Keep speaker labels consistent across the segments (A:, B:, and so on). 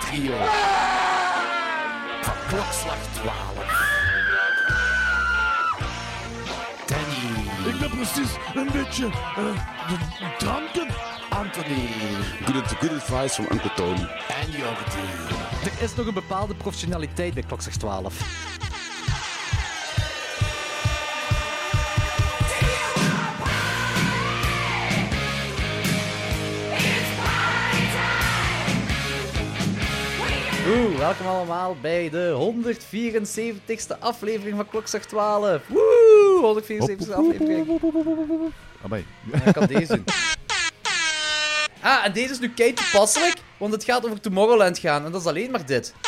A: trio van klokslag 12. Danny,
B: Ik ben precies een beetje eh, d- dranken.
A: Anthony
C: Good, good advice van Uncle Tony.
A: en Jordi.
D: Er is nog een bepaalde professionaliteit bij Klokslag 12. Oeh, welkom allemaal bij de 174ste aflevering van Klokslag 12. Woe, 174ste aflevering.
B: Amai.
D: Ja, ik kan deze doen. Ah, en deze is nu kei toepasselijk, want het gaat over Tomorrowland gaan. En dat is alleen maar dit.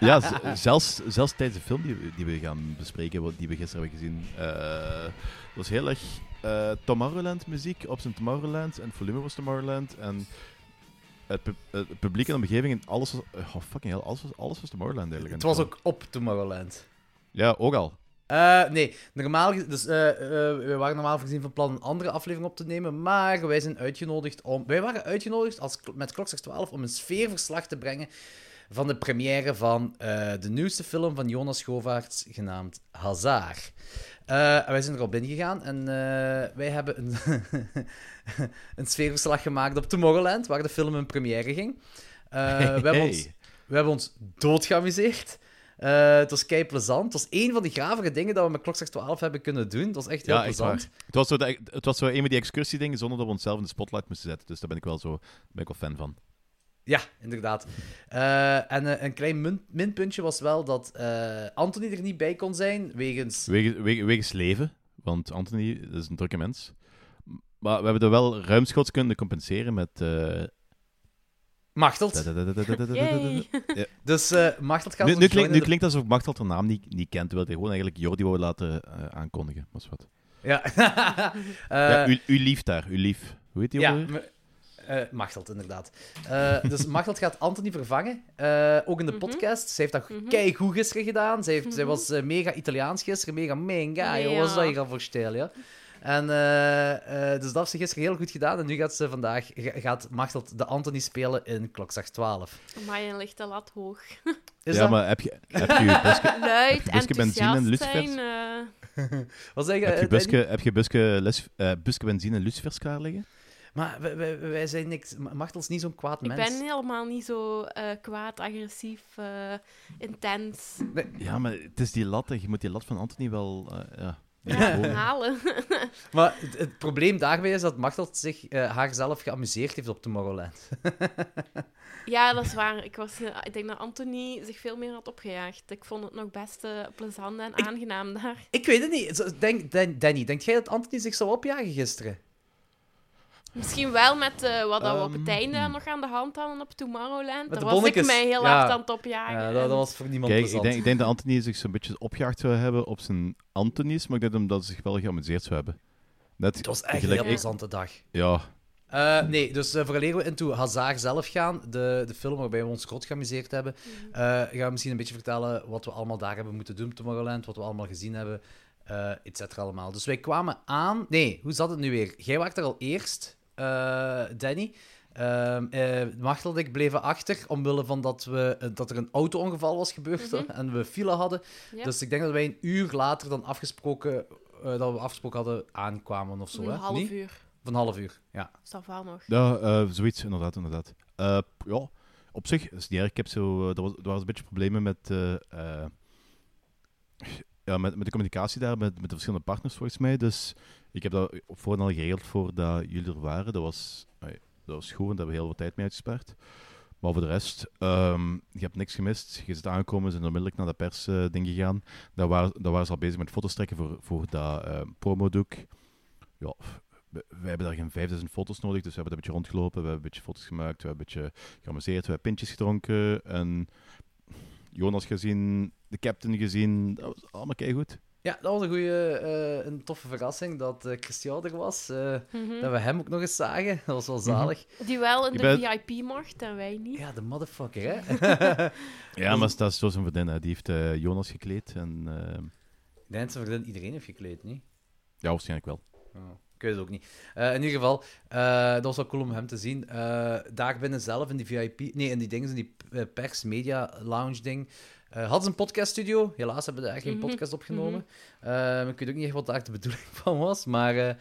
B: Ja, zelfs, zelfs tijdens de film die, we- die we gaan bespreken, die we gisteren hebben gezien, eh was heel erg eh, Tomorrowland muziek op zijn Tomorrowland. En het volume was Tomorrowland. En het, pu- het publiek en de omgeving en alles was... Oh, fucking hell, alles was, alles was Tomorrowland eigenlijk.
D: Het was ook op Tomorrowland.
B: Ja, ook al.
D: Eh, nee, normaal, dus, eh, eh, we waren normaal gezien van plan een andere aflevering op te nemen, maar wij zijn uitgenodigd om... Wij waren uitgenodigd als, met Klokslag 12 om een sfeerverslag te brengen van de première van eh, de nieuwste film van Jonas Govaerts, genaamd Hazar. Eh, en wij zijn er al binnen gegaan en eh, wij hebben een, een sfeerverslag gemaakt op Tomorrowland, waar de film in première ging. Eh, we, hebben
B: Hey.
D: ons, we hebben ons dood geamuseerd. Eh, het was kei plezant. Het was één van die gravere dingen dat we met Klokslag 12 hebben kunnen doen. Het was echt heel
B: Ja,
D: plezant.
B: Het was, zo de- het was zo een van die excursiedingen zonder dat we onszelf in de spotlight moesten zetten. Dus daar ben ik wel, zo, ben ik wel fan van.
D: Ja, inderdaad. Eh, en eh, een klein min- minpuntje was wel dat eh, Anthony er niet bij kon zijn, wegens...
B: Wege, wege- wegens leven, want Anthony is een drukke mens. Maar we hebben er wel ruimschoots kunnen compenseren met... eh,
D: Machteld. Dus eh Machteld gaat
B: Nu, nu,
D: in
B: nu
D: de-
B: klinkt het alsof Machteld haar naam niet, niet kent, terwijl hij gewoon eigenlijk Jordi wou laten aankondigen. Is wat.
D: Ja.
B: ja,
D: Eh,
B: u, u lief daar, u lief. Hoe heet die
D: Ja, eh, Machteld, inderdaad. Eh, dus Machteld gaat Anthony vervangen. eh, ook in de
E: Mhm.
D: podcast. Ze heeft dat kei goed gisteren gedaan. Zij, heeft, zij
E: Mhm.
D: was mega Italiaans gisteren. Mega mega. joh,
E: Ja.
D: Wat zou je gaan voorstellen? Ja? En eh, eh, dus dat heeft ze gisteren heel goed gedaan. En nu gaat ze vandaag ga- gaat Machteld de Anthony spelen in Klokslag 12.
E: Maar je ligt de lat hoog.
D: Is
B: ja,
D: dat...
B: maar heb je, heb je je buske,
E: Luid,
B: je benzine en lucifers?
E: zijn.
D: Wat zeg je,
B: heb je buske, heb je buske, les, eh, buske benzine en lucifers klaar liggen?
D: Maar wij, wij, wij zijn niks... Machteld is niet zo'n kwaad
E: ik
D: mens.
E: ben helemaal niet zo eh, kwaad, agressief, eh, intens.
B: Ja, maar het is die lat, hè. je moet die lat van Anthony wel... eh, ja.
E: Halen.
D: Maar het, het probleem daarbij is dat Machteld zich uh, haarzelf geamuseerd heeft op Tomorrowland.
E: ja, dat is waar. Ik, was, ik denk dat Anthony zich veel meer had opgejaagd. Ik vond het nog best eh, plezant en
D: Ik-
E: aangenaam daar.
D: Ik weet het niet. Denk, Dan- Danny, denk jij dat Anthony zich zou opjagen gisteren?
E: Misschien wel met eh, wat dat we op het
B: Ehm,
E: einde
B: hmm.
E: nog aan de hand hadden op Tomorrowland. Daar was ik mij heel
D: Ja.
E: hard aan het opjagen.
D: Ja, dat, was voor niemand
B: Kijk, ik
D: plezant.
B: denk, ik denk dat Anthony zich zo'n beetje opgejaagd zou hebben op zijn Anthony's, maar ik denk dat ze zich wel geamuseerd zou hebben. Net
D: Het was echt een heel
B: ik-
D: plezante dag.
B: Ja,
D: Eh, nee, dus uh, vooraleer we into Hazard zelf gaan, de, de film waarbij we ons groot geamuseerd hebben, eh, gaan we misschien een beetje vertellen wat we allemaal daar hebben moeten doen op Tomorrowland, wat we allemaal gezien hebben, eh et cetera allemaal. Dus wij kwamen aan... Nee, hoe zat het nu weer? Jij was er al eerst, eh, Danny. Ehm eh, Machtel en ik bleven achter, omwille van dat, we, eh, dat er een auto-ongeval was gebeurd
E: Mhm.
D: en we file hadden.
E: Ja.
D: Dus ik denk dat wij een uur later dan afgesproken, eh, dat we afgesproken hadden, aankwamen of zo.
E: een
D: hè?
E: half uur.
D: Van half uur, ja.
E: Dat wel nog.
B: ja eh, zoiets, inderdaad. inderdaad. Eh, ja, op zich is het niet erg. Ik heb zo, er, was, er waren een beetje problemen met, eh, eh, ja, met, met de communicatie daar, met, met de verschillende partners volgens mij. Dus ik heb dat op voorhand al geregeld voordat jullie er waren. Dat was, dat was goed, en daar hebben we heel wat tijd mee uitgespaard. Maar voor de rest, ehm, je hebt niks gemist. Je zit aangekomen, zijn onmiddellijk naar de persding gegaan. Daar waren, daar waren ze al bezig met foto's trekken voor, voor dat uh, promodoek. Ja, we, hebben daar geen 5000 foto's nodig, dus we hebben een beetje rondgelopen, we hebben een beetje foto's gemaakt, we hebben een beetje geamuseerd, we hebben pintjes gedronken en Jonas gezien, de captain gezien, dat was allemaal keigoed.
D: Ja, dat was een goede, uh, een toffe verrassing dat uh, Christian er was. Uh, mm -hmm. Dat we hem ook nog eens zagen. Dat was wel zalig.
E: Die wel in
B: Je
E: de
B: bent-
E: VIP mocht en wij niet.
D: Ja, de motherfucker, hè?
B: Ja, maar dat is zoals een vriendin, hè. die heeft eh, Jonas gekleed en... eh,
D: Nee, zijn vriendin iedereen heeft gekleed, niet?
B: Ja, waarschijnlijk wel.
D: Oh, ik weet het ook niet. Eh, in ieder geval, eh, dat was wel cool om hem te zien. Eh, daar binnen zelf, in die VIP... Nee, in die dingen, in die eh, pers, media, lounge ding... eh hadden ze een podcaststudio. Helaas hebben we daar geen
E: Mhm,
D: podcast opgenomen. Eh, ik weet ook niet echt wat daar de bedoeling van was, maar... eh, ehm,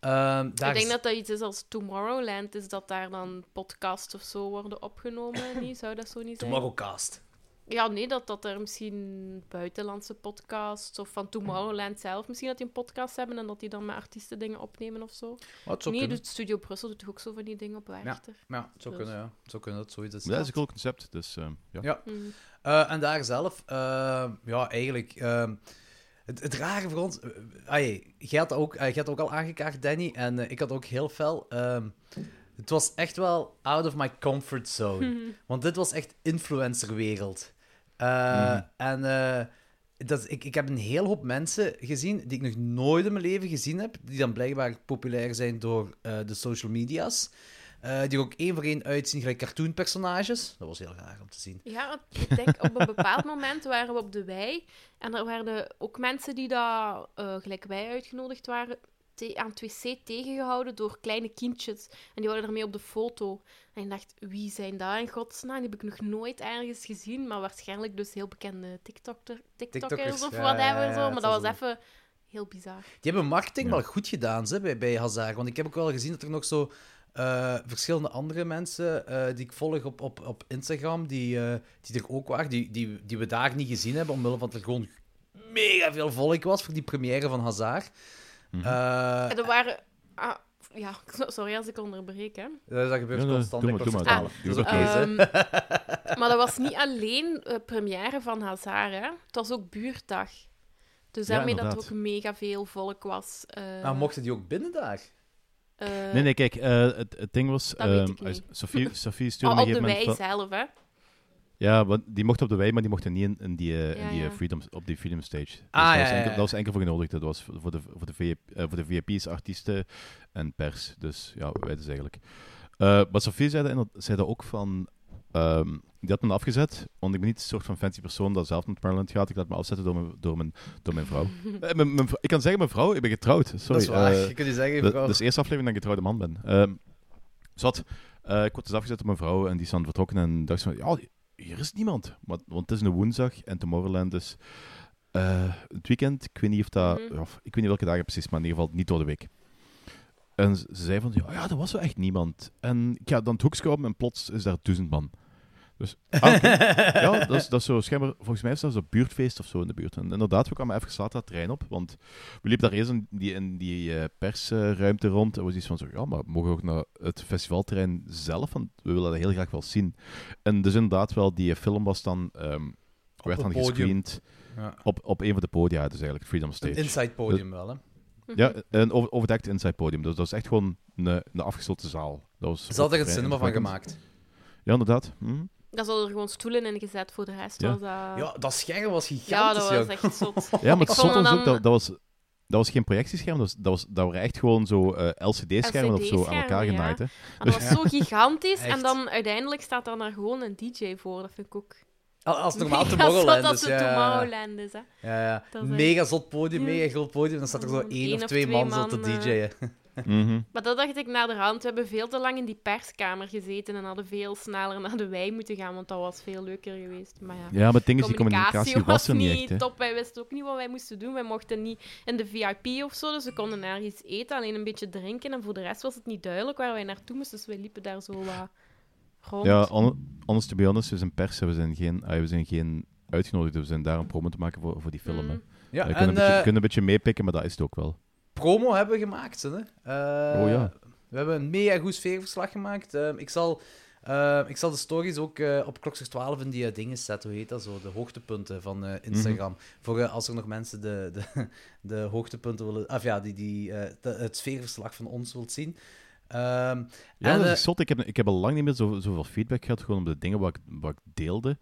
D: daar
E: Ik denk
D: is-
E: dat dat iets is als Tomorrowland is, dat daar dan podcasts of zo worden opgenomen. niet? Zou dat zo niet zijn?
D: Tomorrowcast.
E: Ja, nee, dat, dat er misschien buitenlandse podcasts of van Tomorrowland zelf misschien dat die een podcast hebben en dat die dan met artiesten dingen opnemen of zo.
D: Wat zou
E: nee,
D: kunnen.
E: doet Studio Brussel doet toch ook zo van die dingen op Werchter.
D: Ja, het zou
E: Dus.
D: kunnen, ja. Het zou kunnen dat zoiets is.
B: Dat is een cool concept, dus eh, ja.
D: Ja.
E: Mm.
D: Eh, en daar zelf, eh, ja, eigenlijk. ehm, het, het rare voor ons. eh, jij, had ook, jij had ook al aangekaart, Danny. En eh, ik had ook heel fel. ehm, het was echt wel out of my comfort zone. Want dit was echt influencerwereld. Eh,
B: Mhm.
D: En eh, dat, ik, ik heb een heel hoop mensen gezien die ik nog nooit in mijn leven gezien heb. Die dan blijkbaar populair zijn door eh, de social media's. Eh, die er ook één voor één uitzien gelijk cartoonpersonages. Dat was heel raar om te zien.
E: Ja, want ik denk op een bepaald moment waren we op de wei en er waren ook mensen die daar, eh, gelijk wij uitgenodigd waren, te- aan het wc tegengehouden door kleine kindjes. En die waren ermee op de foto. En ik dacht, wie zijn dat in godsnaam? Die heb ik nog nooit ergens gezien, maar waarschijnlijk dus heel bekende TikToker, TikTokkers
D: TikTokkers,
E: of whatever.
D: ja, ja,
E: zo. Maar dat was even heel bizar.
D: Die hebben marketing
B: Ja.
D: wel goed gedaan ze, bij, bij Hazard. Want ik heb ook wel gezien dat er nog zo eh, verschillende andere mensen eh, die ik volg op, op, op Instagram, die, eh, die er ook waren, die, die, die we daar niet gezien hebben, omwille van dat er gewoon mega veel volk was voor die première van Hazard. Eh,
E: En er waren... Ah, ja, sorry als ik onderbreek, hè.
D: dat gebeurt
B: Ja,
D: constant
B: doe maar, doe
D: Klokslag
B: maar.
D: 12.
B: Doe
D: Dat is
B: maar.
D: oké, hè.
E: Ehm, maar dat was niet alleen première van Hazard, hè. Het was ook buurtdag. Dus
B: Ja,
E: daarmee dat er ook mega veel volk was. eh,
D: Maar mochten die ook binnen daar?
E: Eh,
B: Nee, nee, kijk, eh, het, het ding was...
E: Dat weet
B: ehm,
E: ik niet.
B: Sophie, Sophie stuurde
E: oh,
B: me
E: op de wei zelf, hè.
B: Ja, want die mochten op de wei, maar die mochten niet in, in die, in die eh, freedom, op die Freedom Stage. Dus
D: Ah,
B: dat,
D: ja,
B: was enkel,
D: ja.
B: dat was enkel voor genodigd. Dat was voor de, voor de, VIP, voor de VIP's, artiesten en pers. Dus ja, wij dus eigenlijk. Eh, maar Sophie zei dat, zei dat ook van... ehm, die had me afgezet, want ik ben niet een soort van fancy persoon dat zelf naar Maryland gaat. Ik laat me afzetten door mijn, door mijn, door mijn vrouw. Eh, mijn, mijn vrou- ik kan zeggen mijn vrouw, ik ben getrouwd. Sorry.
D: dat is waar.
B: eh,
D: je kunt je zeggen, vrouw.
B: Dat is de eerste aflevering dat ik getrouwde man ben. Ehm zat, eh, ik word dus afgezet door mijn vrouw en die is dan vertrokken en dacht ze van, ja, hier is niemand. Maar, want het is een woensdag en Tomorrowland is eh, het weekend. Ik weet niet of dat,
E: Mhm.
B: ja, ik weet niet welke dagen precies, maar in ieder geval niet door de week. En ze ze zei van, ja, ja, er was wel echt niemand. En ik ga dan het hoekje op en plots is daar duizend man. Dus, ah, ja, dat is, dat is zo, schijnbaar, volgens mij is dat zo'n buurtfeest of zo in de buurt. En inderdaad, we kwamen even later dat trein op, want we liepen daar eerst in die, in die eh, persruimte rond. En was iets van zo, ja, maar mogen we ook naar het festivalterrein zelf? Want we willen dat heel graag wel zien. En dus inderdaad wel, die film was dan, ehm, werd
D: een
B: dan gescreend
D: Ja.
B: op, op een van de podia, dus eigenlijk Freedom
D: Een
B: Stage.
D: inside podium wel, hè.
B: Ja, een over- overdekt inside podium. Dus dat is echt gewoon een, een afgesloten zaal. Dat was
D: er
B: ook
D: een
B: vrij
D: cinema van gemaakt.
B: Ja, inderdaad. Hm.
E: Daar zouden er gewoon stoelen in gezet. Voor de rest
B: Ja.
E: was dat...
D: Ja, dat scherm was
E: Ja,
D: gigantisch,
E: dat was
D: jong.
E: echt zot.
B: Ja, maar het ons
E: dan-
B: ook, dat, dat, was, dat was geen projectiescherm, dat, was, dat, was, dat waren echt gewoon zo eh, LCD-schermen of zo aan elkaar
E: ja.
B: genaaid. Hè.
E: Dat was zo gigantisch. En dan uiteindelijk staat daar dan gewoon een DJ voor. Dat vind ik ook...
D: Al- Als normaal
E: mega
D: Tomorrowland
E: zot
D: is,
E: als
D: ja.
E: het Tomorrowland is, hè.
D: Ja, ja.
E: Dat
D: Mega zot podium,
E: Ja.
D: mega groot podium. Dan staat er zo één of
E: of
D: twee
E: twee
D: man zo te
E: man,
B: Mhm.
E: Maar dat dacht ik naar de hand. We hebben veel te lang in die perskamer gezeten en hadden veel sneller naar de wei moeten gaan, want dat was veel leuker geweest. Maar ja,
B: Ja, maar het ding is, die
E: communicatie
B: communicatie was er niet echt. Hè.
E: top. Wij wisten ook niet wat wij moesten doen. Wij mochten niet in de VIP of zo, dus we konden nergens eten, alleen een beetje drinken. En voor de rest was het niet duidelijk waar wij naartoe moesten, dus wij liepen daar zo wat rond.
B: Ja, on, honest to be honest, we zijn pers, we zijn geen, ah, we zijn geen uitgenodigd, we zijn daar een promo te maken voor, voor die film. Hè.
E: Mm.
D: Ja,
B: we kunnen,
D: en
B: een beetje,
D: eh,
B: kunnen een beetje meepikken, maar dat is het ook wel.
D: Promo hebben we gemaakt, hè. Eh,
B: Oh, ja.
D: We hebben een mega goed sfeerverslag gemaakt. Eh, ik, zal, eh, ik zal de stories ook op klokslag 12 in die dingen zetten. Hoe heet dat zo? De hoogtepunten van eh, Instagram.
B: Mhm.
D: Voor als er nog mensen de, de, de hoogtepunten willen... Of ja, die, die, de- het sfeerverslag van ons wilt zien. Ehm,
B: Ja,
D: en,
B: dat is zot. Ik heb, ik heb al lang niet meer zo, zoveel feedback gehad gewoon op de dingen wat ik, wat ik deelde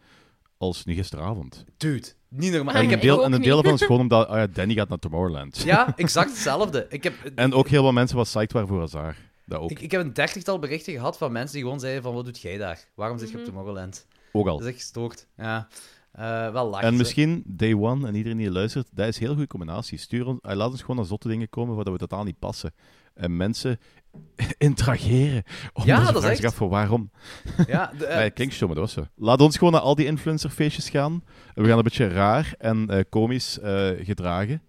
B: als nu gisteravond.
D: dude, niet normaal.
E: Ah,
D: ik
B: en,
D: heb,
B: deel, en een deel daarvan is gewoon omdat ah ja, Danny gaat naar Tomorrowland.
D: ja, exact hetzelfde. Ik heb,
B: En ook heel veel mensen wat psyched waren voor Hazard. Dat ook.
D: ik, ik heb een dertigtal berichten gehad van mensen die gewoon zeiden van, wat doet jij daar? Waarom zit je op
E: Mhm.
D: Tomorrowland?
B: ook al.
D: Dat is echt gestoord. Ja. Eh, wel lachen.
B: En
D: ze.
B: misschien Day One en iedereen die luistert, dat is een heel goede combinatie. Stuur ons, eh, laat ons gewoon naar zotte dingen komen waar dat we totaal niet passen. En mensen interageren. Om
D: Ja, dat is echt-
B: voor waarom.
D: Ja, de, eh,
B: Nee, klinkt stom, maar dat was zo. Laat ons gewoon naar al die influencerfeestjes gaan. We gaan een beetje raar en eh, komisch eh, gedragen.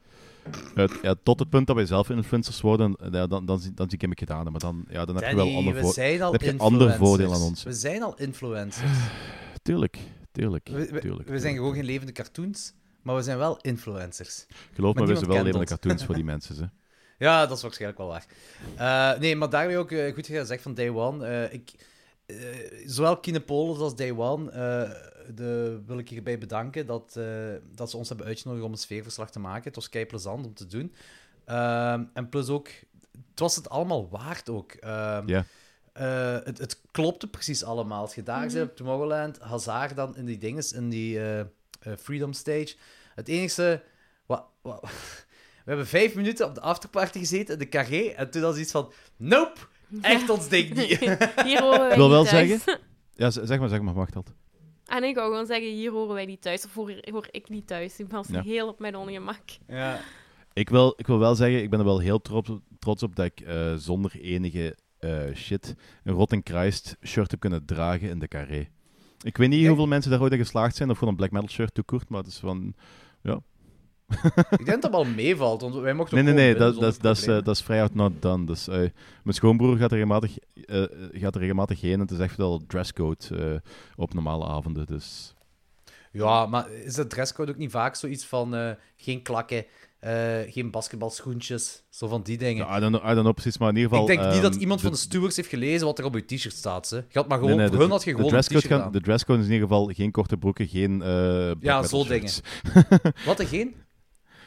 B: Ja, tot het punt dat wij zelf influencers worden, ja, dan, dan, zie- dan zie ik hem gedaan. Maar dan, ja, dan heb je wel ander
D: we
B: voor...
D: zijn al
B: heb je
D: influencers.
B: ander voordeel aan ons.
D: We zijn al influencers.
B: Tuurlijk, tuurlijk,
D: We, we-
B: tuurlijk.
D: we zijn gewoon geen levende cartoons, maar we zijn wel influencers.
B: Geloof
D: maar
B: me, we zijn wel levende
D: ons.
B: cartoons voor die mensen. Hè.
D: Ja, dat is waarschijnlijk wel waar. Eh, nee, maar daarmee ook eh, goed gezegd van Day One. Eh, ik, eh, zowel Kinepolis als Day One eh, de, wil ik hierbij bedanken dat, eh, dat ze ons hebben uitgenodigd om een sfeerverslag te maken. Het was kei plezant om te doen. Ehm, en plus ook, het was het allemaal waard ook. Ehm,
B: Ja.
D: eh, het, het klopte precies allemaal. Als je daar zit op Tomorrowland, Hazard dan in die dinges, in die Freedom Stage. Het enige... Wat, hebben vijf minuten op de afterparty gezeten in de carré en toen was iets van... Nope! Echt ons ding niet.
E: Hier horen wij
B: Ik wil
E: niet
B: wel
E: thuis.
B: zeggen... Ja, z- zeg maar, zeg maar, Machteld.
E: En ik wou gewoon zeggen, hier horen wij niet thuis. Of hoor, hoor ik niet thuis. Ik was
B: Ja.
E: heel op mijn ongemak.
D: Ja.
B: Ik wil, ik wil wel zeggen, ik ben er wel heel trots op, trots op dat ik eh, zonder enige eh, shit een Rotten Christ shirt heb kunnen dragen in de carré. Ik weet niet
D: Kijk.
B: hoeveel mensen daar ooit in geslaagd zijn of gewoon een black metal shirt toekoort, maar het is van...
D: Ik denk dat dat wel meevalt, want wij mochten
B: Nee, nee, nee, dat, dat, dat, is, eh, dat is vrij out not done. Dus, eh, mijn schoonbroer gaat er regelmatig, eh, gaat er regelmatig heen en het is echt wel dresscode op normale avonden. Dus
D: Ja, maar is de dresscode ook niet vaak zoiets van geen klakken, geen basketbalschoentjes, zo van die dingen?
B: ja, I, don't know, I don't know precies, maar in ieder geval...
D: ik denk niet dat
B: ehm,
D: iemand van de
B: de-
D: stewards heeft gelezen wat er op je t-shirt staat. Je had maar gewoon,
B: nee,
D: voor
B: de-
D: hun had je
B: de
D: gewoon een
B: dresscode, gaan- de dresscode is in ieder geval geen korte broeken, geen
D: Ja, zo
B: shirts.
D: Wat, er geen?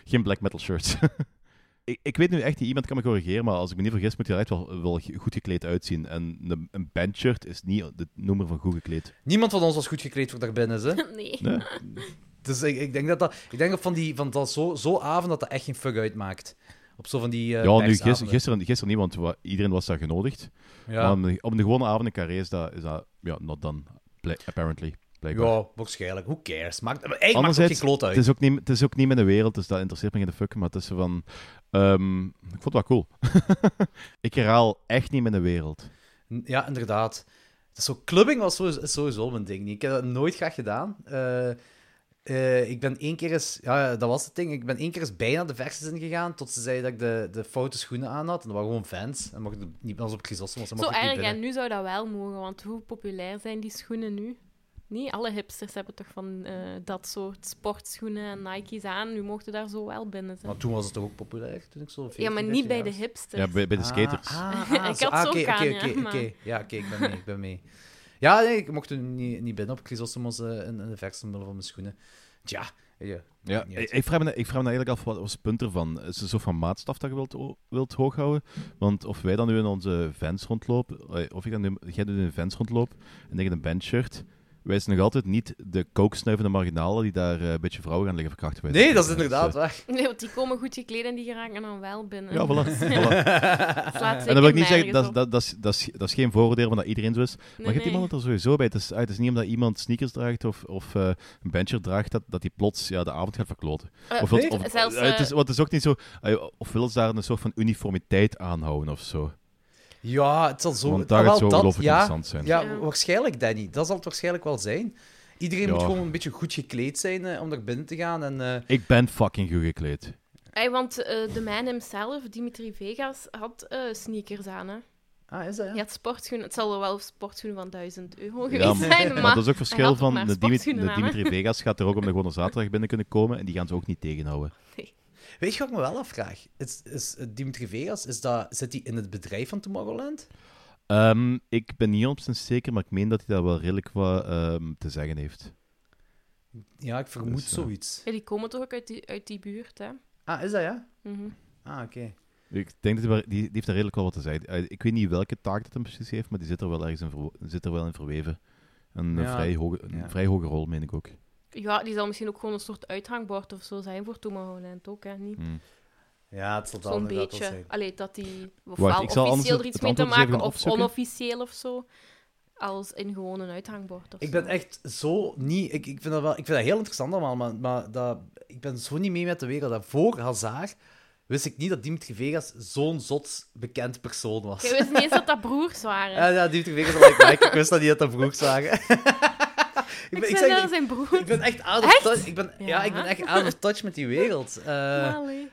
B: Geen black metal shirts. ik, ik weet nu echt niet, iemand kan me corrigeren, maar als ik me niet vergis, moet je er echt wel, wel goed gekleed uitzien. En een, een bandshirt is niet de noemer van goed gekleed.
D: Niemand van ons was goed gekleed voor daar binnen. Hè.
E: Nee.
B: Nee?
D: Dus ik, ik denk dat dat, ik denk dat van, die, van dat zo, zo avond dat dat echt geen fuck uitmaakt. Op zo van die. eh
B: ja, nu gisteren, gisteren, gisteren niet, want wa- iedereen was daar genodigd.
D: Ja.
B: Maar op de, gewone avond in Carré is dat, is dat ja, not done, apparently. Blijkbaar.
D: ja, waarschijnlijk. Who cares? Maakt, eigenlijk maakt het geen kloot uit.
B: Het is, ook niet, het is ook niet mijn wereld, dus dat interesseert me geen de fuck. Maar het is van... ehm, ik vond het wel cool. ik herhaal echt niet mijn wereld.
D: Ja, inderdaad. Zo, clubbing was sowieso, is sowieso mijn ding niet. Ik heb dat nooit graag gedaan. Eh, eh, ik ben één keer eens... Ja, dat was het ding. Ik ben één keer eens bijna de verses ingegaan, tot ze zeiden dat ik de, de foute schoenen aan had. En dat waren gewoon fans. En mocht niet als op Chrysostomos. dan
E: Zo
D: mocht ik niet
E: erg, en nu zou dat wel mogen, want hoe populair zijn die schoenen nu? Niet alle hipsters hebben toch van eh, dat soort sportschoenen en Nike's aan. Nu mochten daar zo wel binnen zijn.
D: Maar toen was het toch ook populair? Toen ik zo 14,
E: Ja, maar
D: 15
E: niet bij de hipsters.
B: Ja, bij, bij de
D: Ah,
B: skaters.
D: Ah, ah,
E: Ik had
D: ah,
E: aan, ja, maar-
D: oké. Ja, oké, ik ben mee, ik ben mee. Ja, nee, ik mocht toen niet, niet binnen op Chrysostomos eh, in, in de verse omwille van mijn schoenen. Tja, ja.
B: Ja, ik, vraag me, ik vraag me eigenlijk af, wat was het punt ervan? Is het zo van maatstaf dat je wilt, wilt hooghouden? Want of wij dan nu in onze fans rondlopen, eh, of ik dan nu, jij nu in een fans rondloopt en tegen een bandshirt, wij zijn nog altijd niet de kooksnuivende marginalen die daar eh, een beetje vrouwen gaan liggen verkrachten.
D: Nee, dat is
B: Dus,
D: inderdaad
B: eh,
D: waar.
E: Nee, want die komen goed gekleed en die geraken dan wel binnen.
B: Ja, voilà. voilà.
E: Het slaat
B: En dan wil ik niet zeggen, dat, dat, dat, is, dat, is, dat is geen vooroordeel van dat iedereen zo is. Maar je
E: Nee,
B: hebt iemand er sowieso bij. Het is, ah, het is niet omdat iemand sneakers draagt of, of eh, een bandshirt draagt, dat, dat die plots ja, de avond gaat verkloten. Of, wat-
D: nee,
B: of,
E: zelfs,
B: het, is, wat is ook niet zo... of willen ze daar een soort van uniformiteit aanhouden of zo?
D: Ja, het zal zo...
B: Want daar
D: ah,
B: gaat
D: wel,
B: zo
D: dat-
B: ongelooflijk
D: ja,
B: interessant zijn.
D: Ja,
E: Ja.
D: waarschijnlijk, Danny. Dat zal het waarschijnlijk wel zijn. Iedereen
B: Ja.
D: moet gewoon een beetje goed gekleed zijn eh, om naar binnen te gaan. En, eh,
B: Ik ben fucking goed gekleed.
E: Hey, want eh, de man himself, Dimitri Vegas, had eh, sneakers aan. Hè?
D: Ah, is dat, ja?
E: Hij had sportschoenen. Het zal wel sportschoenen van 1000 euro
B: Ja,
E: geweest
B: maar,
E: zijn,
B: maar
E: maar...
B: dat is ook verschil van... De, de. Dimitri Vegas gaat er ook om de gewone zaterdag binnen kunnen komen en die gaan ze ook niet tegenhouden.
D: Weet je wat ik me wel afvraag? Is, is Dimitri Vegas, is dat, zit hij in het bedrijf van Tomorrowland?
B: Ehm, ik ben niet 100% zeker, maar ik meen dat hij daar wel redelijk wat ehm, te zeggen heeft.
D: Ja, ik vermoed
B: Dus, eh,
D: zoiets.
E: Ja, die komen toch ook uit die, uit die buurt, hè?
D: Ah, is dat, ja?
E: Mhm.
D: Ah, oké.
B: Ik denk dat hij, wel- die, die heeft daar redelijk wel wat te zeggen. Eh, Ik weet niet welke taak dat hem precies heeft, maar die zit er wel ergens in, verwo- zit er wel in verweven. Een,
D: Ja.
B: vrij, hoge, een
D: Ja.
B: vrij hoge rol, meen ik ook.
E: Ja, die zal misschien ook gewoon een soort uithangbord of zo zijn voor Tomorrowland ook, hè? Niet
B: Hmm.
D: Ja, het zal
E: zo'n
D: wel
E: beetje.
D: zijn.
E: Allee, dat die ofwel officieel er iets mee te maken of onofficieel of zo. als in gewoon een uithangbord. Of
D: Ik
E: zo.
D: ben echt zo niet... Ik, ik, vind dat wel, ik vind dat heel interessant allemaal, maar, maar dat, ik ben zo niet mee met de wereld. Dat voor Hazard wist ik niet dat Dimitri Vegas zo'n zot bekend persoon was.
E: Ik wist niet eens dat dat broers waren.
D: Ja, ja, Dimitri Vegas had ik like, Ik wist dat niet dat dat broers waren. ik,
E: ik
D: ben, ik, zeg,
E: zijn broer.
D: ik ben echt out of
E: Echt?
D: touch. Ik ben, ja?
E: Ja.
D: ik ben echt out of touch met die wereld. Eh,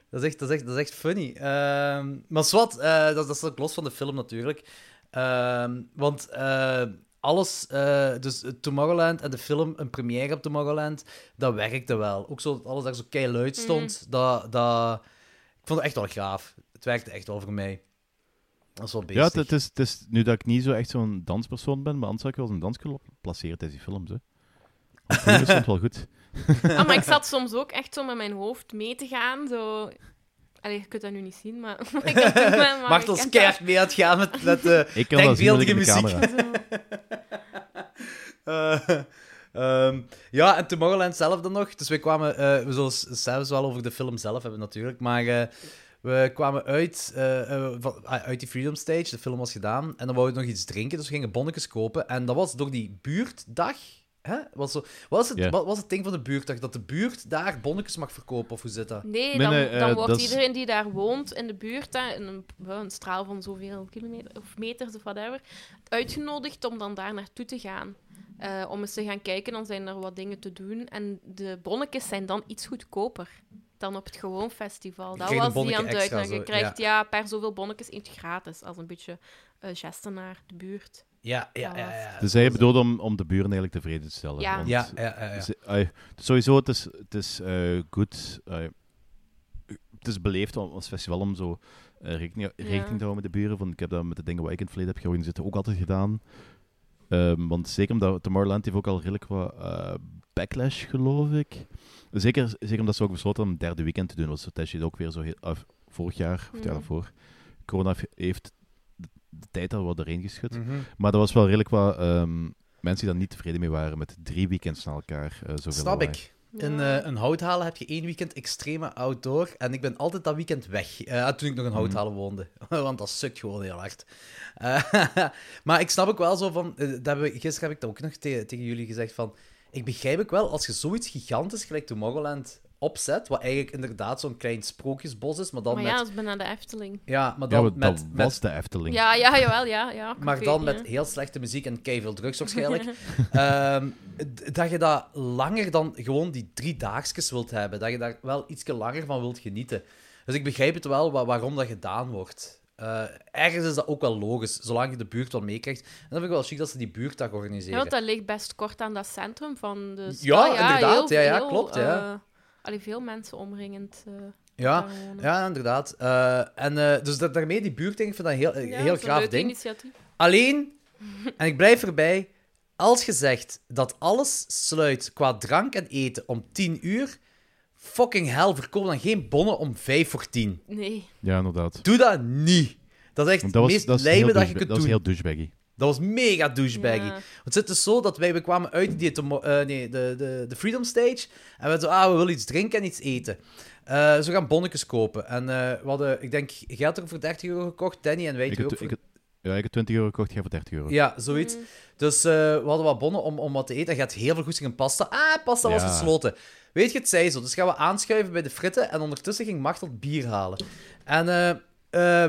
D: dat, is echt, dat, is echt, dat is echt funny. Ehm, maar zwart, eh dat, dat is ook los van de film natuurlijk. Ehm, want eh, alles, dus Tomorrowland en de film, een première op Tomorrowland, dat werkte wel. Ook zo dat alles daar zo keiluid stond. Dat, dat, ik vond het echt wel gaaf. Het werkte echt wel voor mij. Dat is wel
B: Ja, het, het is, het is nu dat ik niet zo echt zo'n danspersoon ben, maar anders zou ik wel eens een dans kunnen placeren tijdens die films. Hè. Is het wel goed.
E: Ah, maar ik zat soms ook echt zo met mijn hoofd mee te gaan. Zo... Allee, je kunt dat nu niet zien, maar... ik heb het met- maar
D: Machtels
E: ik heb
D: keihard mee aan het gaan met, met eh,
B: Ik kan dat zien de
D: muziek. Eh, ehm, ja, en Tomorrowland zelf dan nog. Dus wij kwamen, eh, we zullen zelfs wel over de film zelf hebben natuurlijk, maar eh, we kwamen uit, eh, eh, ah, uit die Freedom Stage, de film was gedaan, en dan wouden we nog iets drinken, dus we gingen bonnetjes kopen. En dat was door die buurtdag, hè? Was zo, wat, was het, wat was het ding van de buurtdag? Dat de buurt daar bonnetjes mag verkopen, of hoe zit dat?
E: Nee, dan,
B: nee, eh,
E: dan wordt iedereen die daar woont in de buurt, hè, in een, straal van zoveel kilometer of meters of whatever, uitgenodigd om dan daar naartoe te gaan. Eh, om eens te gaan kijken, dan zijn er wat dingen te doen. En de bonnetjes zijn dan iets goedkoper dan op het gewoon festival. Dat was die aan het. Je krijgt ja. per zoveel bonnetjes eentje gratis, als een beetje eh gesten naar de buurt.
D: Ja, ja, ja. ja.
B: Dus hij bedoelde om, om de buren eigenlijk tevreden te stellen.
E: Ja.
B: want
D: Ja, ja, ja. ja.
B: ze- ai, sowieso, het is, het is eh, goed. het is beleefd om- als festival om zo eh, rekening,
E: Ja.
B: rekening te houden met de buren. Want ik heb dat met de dingen wat ik in het verleden heb georganiseerd ook altijd gedaan. Ehm, want zeker omdat Tomorrowland heeft ook al redelijk wat eh, backlash, geloof ik. Zeker, zeker omdat ze ook besloten om een derde weekend te doen. Was het is ook weer zo heel, ah, vorig jaar, of het jaar
E: Mhm.
B: daarvoor. Corona heeft de, de tijd al wat erin geschud.
D: Mhm.
B: Maar er was wel redelijk wat ehm, mensen die daar niet tevreden mee waren met drie weekends na elkaar. eh zoveel
D: Snap
B: lawaai.
D: ik. In eh, een houthalen heb je één weekend extreme outdoor. En ik ben altijd dat weekend weg. Eh, toen ik nog in houthalen woonde. Want dat sukt gewoon heel hard. Maar ik snap ook wel zo van... dat we, gisteren heb ik dat ook nog te- tegen jullie gezegd van... Ik begrijp ook wel, als je zoiets gigantisch gelijk Tomorrowland opzet, wat eigenlijk inderdaad zo'n klein sprookjesbos is, maar dan
E: Maar
D: met...
E: ja, dat is bijna de Efteling.
D: Ja, maar
B: Ja,
D: dan
B: maar
D: met...
B: dat
D: met
B: was de Efteling.
E: Ja, ja, jawel, ja. ja ik
D: maar dan
E: niet,
D: met heel slechte muziek en veel drugs waarschijnlijk. Ehm, dat je dat langer dan gewoon die drie daagsjes wilt hebben. Dat je daar wel iets langer van wilt genieten. Dus ik begrijp het wel wa- waarom dat gedaan wordt. Eh, ergens is dat ook wel logisch, zolang je de buurt wel meekrijgt. En dan vind ik wel chic dat ze die buurtdag
E: Ja,
D: organiseren.
E: want dat ligt best kort aan dat centrum van de stad.
D: Ja, inderdaad.
E: heel
D: Ja, ja,
E: veel,
D: klopt, ja.
E: eh, allee, veel mensen omringend eh,
D: ja, ja, inderdaad. En dus dat, daarmee die buurtding, ik vind dat een heel,
E: Ja,
D: heel
E: dat
D: graaf ding.
E: initiatief.
D: Alleen, en ik blijf erbij, als je zegt dat alles sluit qua drank en eten om 10 uur, fucking hell, verkoop dan geen bonnen om 5 voor 10.
E: Nee.
B: Ja, inderdaad.
D: Doe dat niet. Dat is echt het
B: dat was,
D: meest
B: dat
D: lijme dat je kunt
B: dat was
D: doen.
B: heel douchebaggy.
D: Dat was mega douchebaggy.
E: Ja.
D: Want het zit dus zo dat wij, we kwamen uit die eh, nee, de, de, de Freedom Stage. En we zo, ah, we willen iets drinken en iets eten. Eh zo gaan bonnetjes kopen. En eh, we hadden, ik denk, geld er voor 30 euro gekocht. Danny en wij
B: Ik
D: ook
B: ik, ja, ik heb 20 euro gekocht, jij voor 30 euro.
D: Ja, zoiets.
E: Mm.
D: Dus eh, we hadden wat bonnen om, om wat te eten. En je had heel veel goesting in pasta. Ah, pasta was
B: Ja.
D: gesloten. Weet je, het zij zo. Dus gaan we aanschuiven bij de fritten. En ondertussen ging Machtel bier halen. En eh, eh,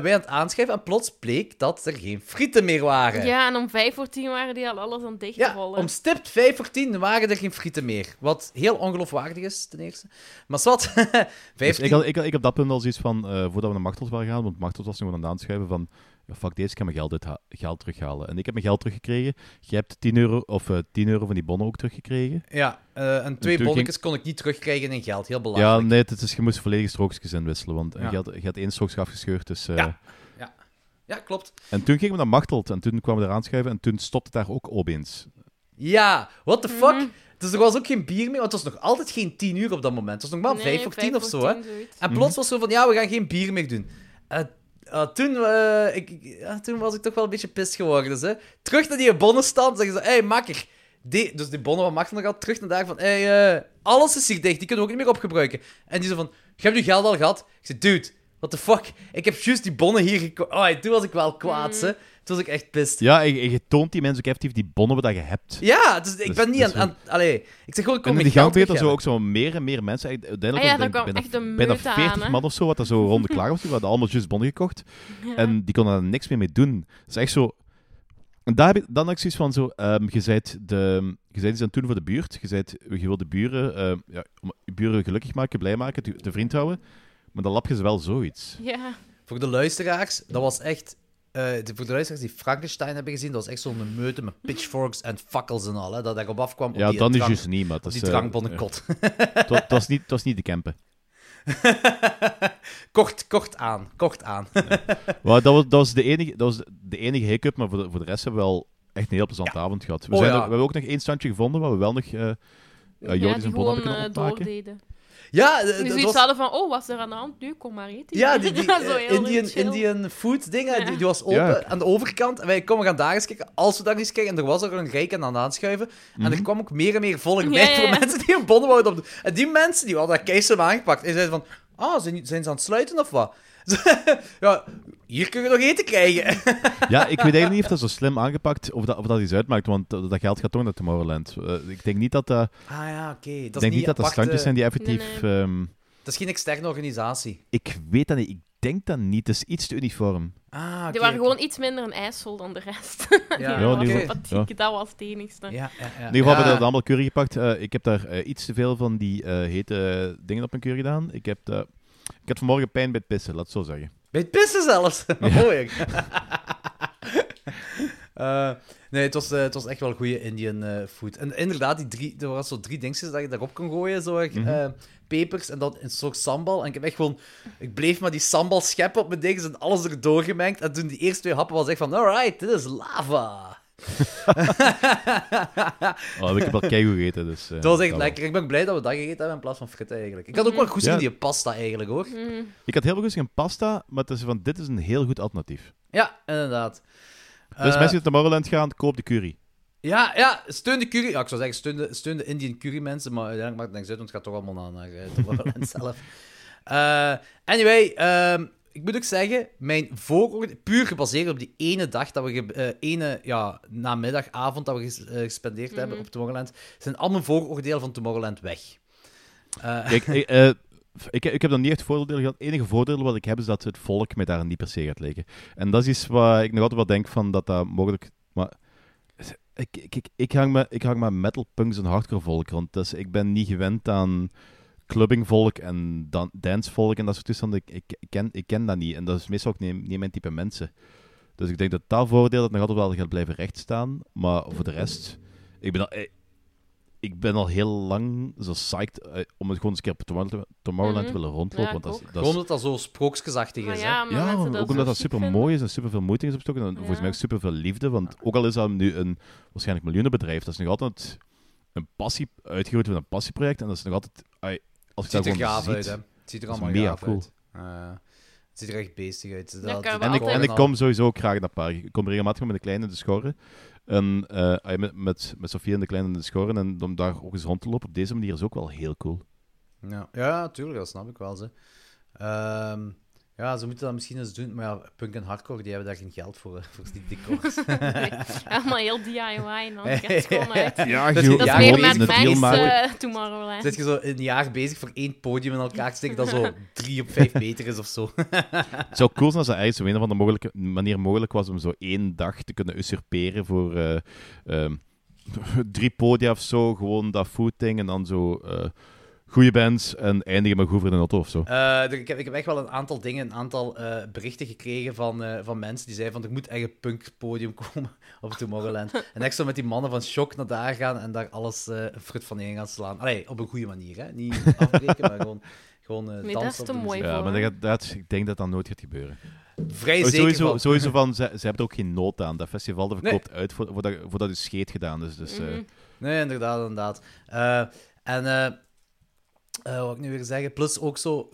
D: wij aan het aanschuiven. En plots bleek dat er geen frieten meer waren.
E: Ja, en om vijf voor tien waren die al alles aan het
D: Ja,
E: dichtrollen.
D: om stipt 5 voor 10 waren er geen frieten meer. Wat heel ongeloofwaardig is, ten eerste. Maar wat, 15...
B: Dus ik, had, ik, had- ik op dat punt al zoiets van, eh, voordat we naar Machtels waren gaan, want Machtels was nog aan het aanschuiven van, ja, fuck deze, ik ga mijn geld, geld terughalen. En ik heb mijn geld teruggekregen. Jij hebt 10 euro, of, eh 10 euro van die bonnen ook teruggekregen.
D: Ja, eh, en twee bonnetjes kon ik niet terugkrijgen in geld. Heel
B: Ja,
D: belangrijk.
B: nee, het is, je moest volledige strookjes inwisselen, want
D: Ja.
B: je, had, je had één strookje afgescheurd. Dus, eh,
D: Ja. Ja, klopt.
B: En toen gingen we naar Machteld en toen kwamen we eraan schuiven en toen stopte daar ook opeens.
D: Ja, what the fuck?
E: Mhm.
D: Dus er was ook geen bier meer, want het was nog altijd geen 10 uur op dat moment. Het was nog maar
E: Nee,
D: 5 voor 10 of zo, hè? En plots was het zo van, ja, we gaan geen bier meer doen. Eh, eh, toen, eh, ik, ja, toen was ik toch wel een beetje pist geworden. Dus, hè. Terug naar die bonnenstand, zeggen ze, hé, hey, makker. Die, dus die bonnen van nog had terug naar daar van, hey, eh, alles is hier dicht, die kunnen we ook niet meer opgebruiken. En die zo van, je hebt je geld al gehad? Ik zei, dude, What the fuck? Ik heb juist die bonnen hier gekocht. Oh, toen was ik wel kwaad,
E: Mm.
D: hè. Toen was ik echt pist.
B: Ja, je, je toont die mensen ook effectief die bonnen wat je hebt.
D: Ja, dus ik
B: Dus-
D: ben niet
B: dus
D: aan... aan allee, ik zeg gewoon, ik kom
B: En in
D: mijn
B: die
D: geld
B: gang er zo ook zo meer en meer mensen. Uiteindelijk
E: Ah ja,
B: was
E: daar kwam echt een
B: bijna,
E: meute
B: bijna 40
E: aan, hè.
B: man of zo, wat er zo rond de klaar was. Die hadden allemaal juist bonnen gekocht.
E: Ja.
B: En die konden daar niks meer mee doen. Dat is echt zo... En daar heb ik dan ook zoiets van zo... ehm je bent de... Je bent iets aan het doen voor de buurt. Je, bent, je wil de buren... ehm, ja, om je buren gelukkig maken, blij maken, te, te vriend houden. Maar dan lap je ze wel zoiets.
E: Ja.
D: Voor de luisteraars, dat was echt... eh, de- voor de luisteraars die Frankenstein hebben gezien, dat was echt zo'n meute met pitchforks en fakkels en al, hè, dat erop afkwam op
B: Ja,
D: die
B: dan is
D: drank-
B: juist niet, maar
D: op
B: dat
D: die
B: is...
D: drankbonnenkot.
B: eh, Het was- het was niet- was niet de campen.
D: kort, kort aan, kort aan.
B: Maar dat was, dat was, de, enige, dat was de enige hiccup, maar voor de, voor de rest hebben we wel echt een heel plezante avond gehad. We,
D: Oh,
B: zijn
D: ja.
B: er- we hebben ook nog één standje gevonden waar we wel nog uh, Jordis
E: die
B: en Bon hebben kunnen
E: eh.
D: Ja, eh,
E: Die
D: dat was...
E: hadden van, oh, wat is er aan de hand? Nu, kom maar eten.
D: Ja, die, die
E: Zo
D: eh,
E: heel
D: Indian. Indian food ding, hè,
E: Ja.
D: die, die was open
B: Ja.
D: aan de overkant. En wij komen gaan daar eens kijken. Als we daar eens kijken, en er was ook een rijk aan aan het aanschuiven. En er
B: Mhm.
D: kwam ook meer en meer volk
E: Ja,
D: bij
E: ja,
D: voor mensen die een bonnen wouden opdoen. En die mensen, die hadden dat keisem aangepakt. En zeiden van, ah, zijn, zijn ze aan het sluiten of wat? ja, hier kun je nog eten krijgen.
B: Ja, ik weet eigenlijk niet of dat zo slim aangepakt of dat, of dat iets uitmaakt, want dat, geld gaat toch naar Tomorrowland. Eh, ik denk niet dat dat,
D: Ah ja, oké.
B: ik
D: Dat,
B: denk
D: is
B: niet dat dat standjes zijn die effectief...
E: Nee,
B: ehm,
D: Dat is geen externe organisatie.
B: ik weet dat niet. Ik denk dat niet. Het is iets te uniform.
D: Ah.
E: Die waren gewoon iets minder een ijssel dan de rest.
D: Ja,
E: dat was het enigste.
D: Ja, ja, ja.
B: In ieder geval hebben we dat allemaal curry gepakt. Eh, ik heb daar eh, iets te veel van die eh, hete dingen op mijn curry gedaan. Ik heb, ik had vanmorgen pijn bij het pissen, laat het zo zeggen.
D: Bij het pissen zelfs. Mooi. Eh, nee, het was, eh, het was echt wel goede Indian eh, food. En inderdaad, die drie, er was zo drie dingetjes dat je daarop kon gooien. Zo, eh,
B: Mhm.
D: pepers en dan een soort sambal. En ik heb echt gewoon... Ik bleef maar die sambal scheppen op mijn dingetjes en alles erdoor gemengd. En toen die eerste twee happen was echt van... Alright, dit is lava.
B: Oh, ik heb al keigoed gegeten, dus... eh,
D: Dat was echt
B: wel.
D: lekker. Ik ben blij dat we dat gegeten hebben in plaats van fritten eigenlijk. Ik had ook wel goed
B: Ja.
D: in die pasta eigenlijk, hoor.
E: Mhm.
B: Ik had heel veel goesting in pasta, maar het is van, dit is een heel goed alternatief.
D: Ja, inderdaad.
B: Dus
D: Eh,
B: mensen die naar Tomorrowland gaan, koop de curry.
D: Ja, ja, steun de curry. Ja, ik zou zeggen, steun de, steun de Indian curry mensen, maar uiteindelijk maakt het niks uit, want het gaat toch allemaal naar, naar uh, Tomorrowland zelf. Eh, anyway, ehm, ik moet ook zeggen, mijn vooroordeel, puur gebaseerd op die ene dag dat we, eh, ene ja, namiddag, avond dat we ges- eh, gespendeerd hebben op Tomorrowland, zijn al mijn vooroordelen van Tomorrowland weg. Eh,
B: Kijk, ik, ik, heb dan niet echt voordelen gehad. Het enige voordeel wat ik heb is dat het volk me daar niet per se gaat liggen. En dat is iets waar ik nog altijd wel denk van dat dat mogelijk. Maar ik, ik, ik, ik, hang, me, ik hang maar metal punks en hardcore volk rond. Dus ik ben niet gewend aan clubbingvolk en dan, dancevolk en dat soort toestanden. Ik, ken, ik ken dat niet. En dat is meestal ook niet, niet mijn type mensen. Dus ik denk dat dat voordeel dat nog altijd wel gaat blijven rechtstaan. Maar voor de rest, ik ben al, ik ben al heel lang zo psyched eh, om het gewoon eens een keer op Tomorrowland, Tomorrowland
E: Mhm.
B: te willen rondlopen.
E: Ja,
B: want dat dat is,
D: omdat dat zo sprookjesachtig is,
E: ja,
D: hè.
B: ja, ook
E: zo
B: omdat dat super mooi is en super veel moeite is opgestoken. En volgens mij ook super veel liefde. Want ook al is dat nu een waarschijnlijk miljoenenbedrijf, dat is nog altijd een passie, uitgegroeid van een passieproject. En dat is nog altijd. ai, als
D: Het ziet er gaaf
B: ziet,
D: uit, hè. Het ziet er allemaal gaaf
B: cool.
D: uit. Het ziet er echt beestig uit. Dat,
B: En ik, en ik kom sowieso ook graag naar park. Ik kom regelmatig met de kleine in de schoren. En ai, met, met, met Sofie en de kleine in de schoren. En om daar ook eens rond te lopen op deze manier is ook wel heel cool.
D: Ja, ja, tuurlijk, dat snap ik wel. Ze. Ehm, ja, ze moeten dat misschien eens doen, maar ja, punk en hardcore, die hebben daar geen geld voor, hè, voor die decors.
E: Nee, Allemaal heel DIY, dan gaat het gewoon uit.
B: Ja,
D: Dat is-
E: Dat is
D: Ja,
E: meer
D: gewoon
E: met Max
B: maken.
E: eh, Tomorrowland.
D: Zit je zo een jaar bezig voor één podium in elkaar te steken dat zo drie op vijf meter is of zo.
B: Het zou cool zijn als dat op een of andere mogelijke manier mogelijk was om zo één dag te kunnen usurperen voor eh, ehm, drie podia of zo. Gewoon dat footing en dan zo eh goede bands en eindigen met in de auto of zo.
D: Eh, ik, heb, ik heb echt wel een aantal dingen, een aantal eh, berichten gekregen van, eh, van mensen die zeiden van er moet echt een punkpodium komen op Tomorrowland. en echt zo met die mannen van Shock naar daar gaan en daar alles eh frut van in gaan slaan. Allee, op een goede manier, hè. Niet afbreken, maar gewoon, gewoon eh
E: Nee,
D: dansen
E: dat is te mooi.
B: Ja,
E: voor.
B: maar dat, gaat- dat, ik denk dat dat nooit gaat gebeuren.
D: Vrij
B: Oh,
D: zeker
B: sowieso,
D: van.
B: sowieso van, ze, ze hebben er ook geen nood aan. Dat festival dat verkoopt uit voor, voordat, voordat je scheet gedaan is. Dus, eh,
E: Mhm.
D: Nee, inderdaad, inderdaad. Eh, en eh, wat ik nu weer zeggen, plus ook zo,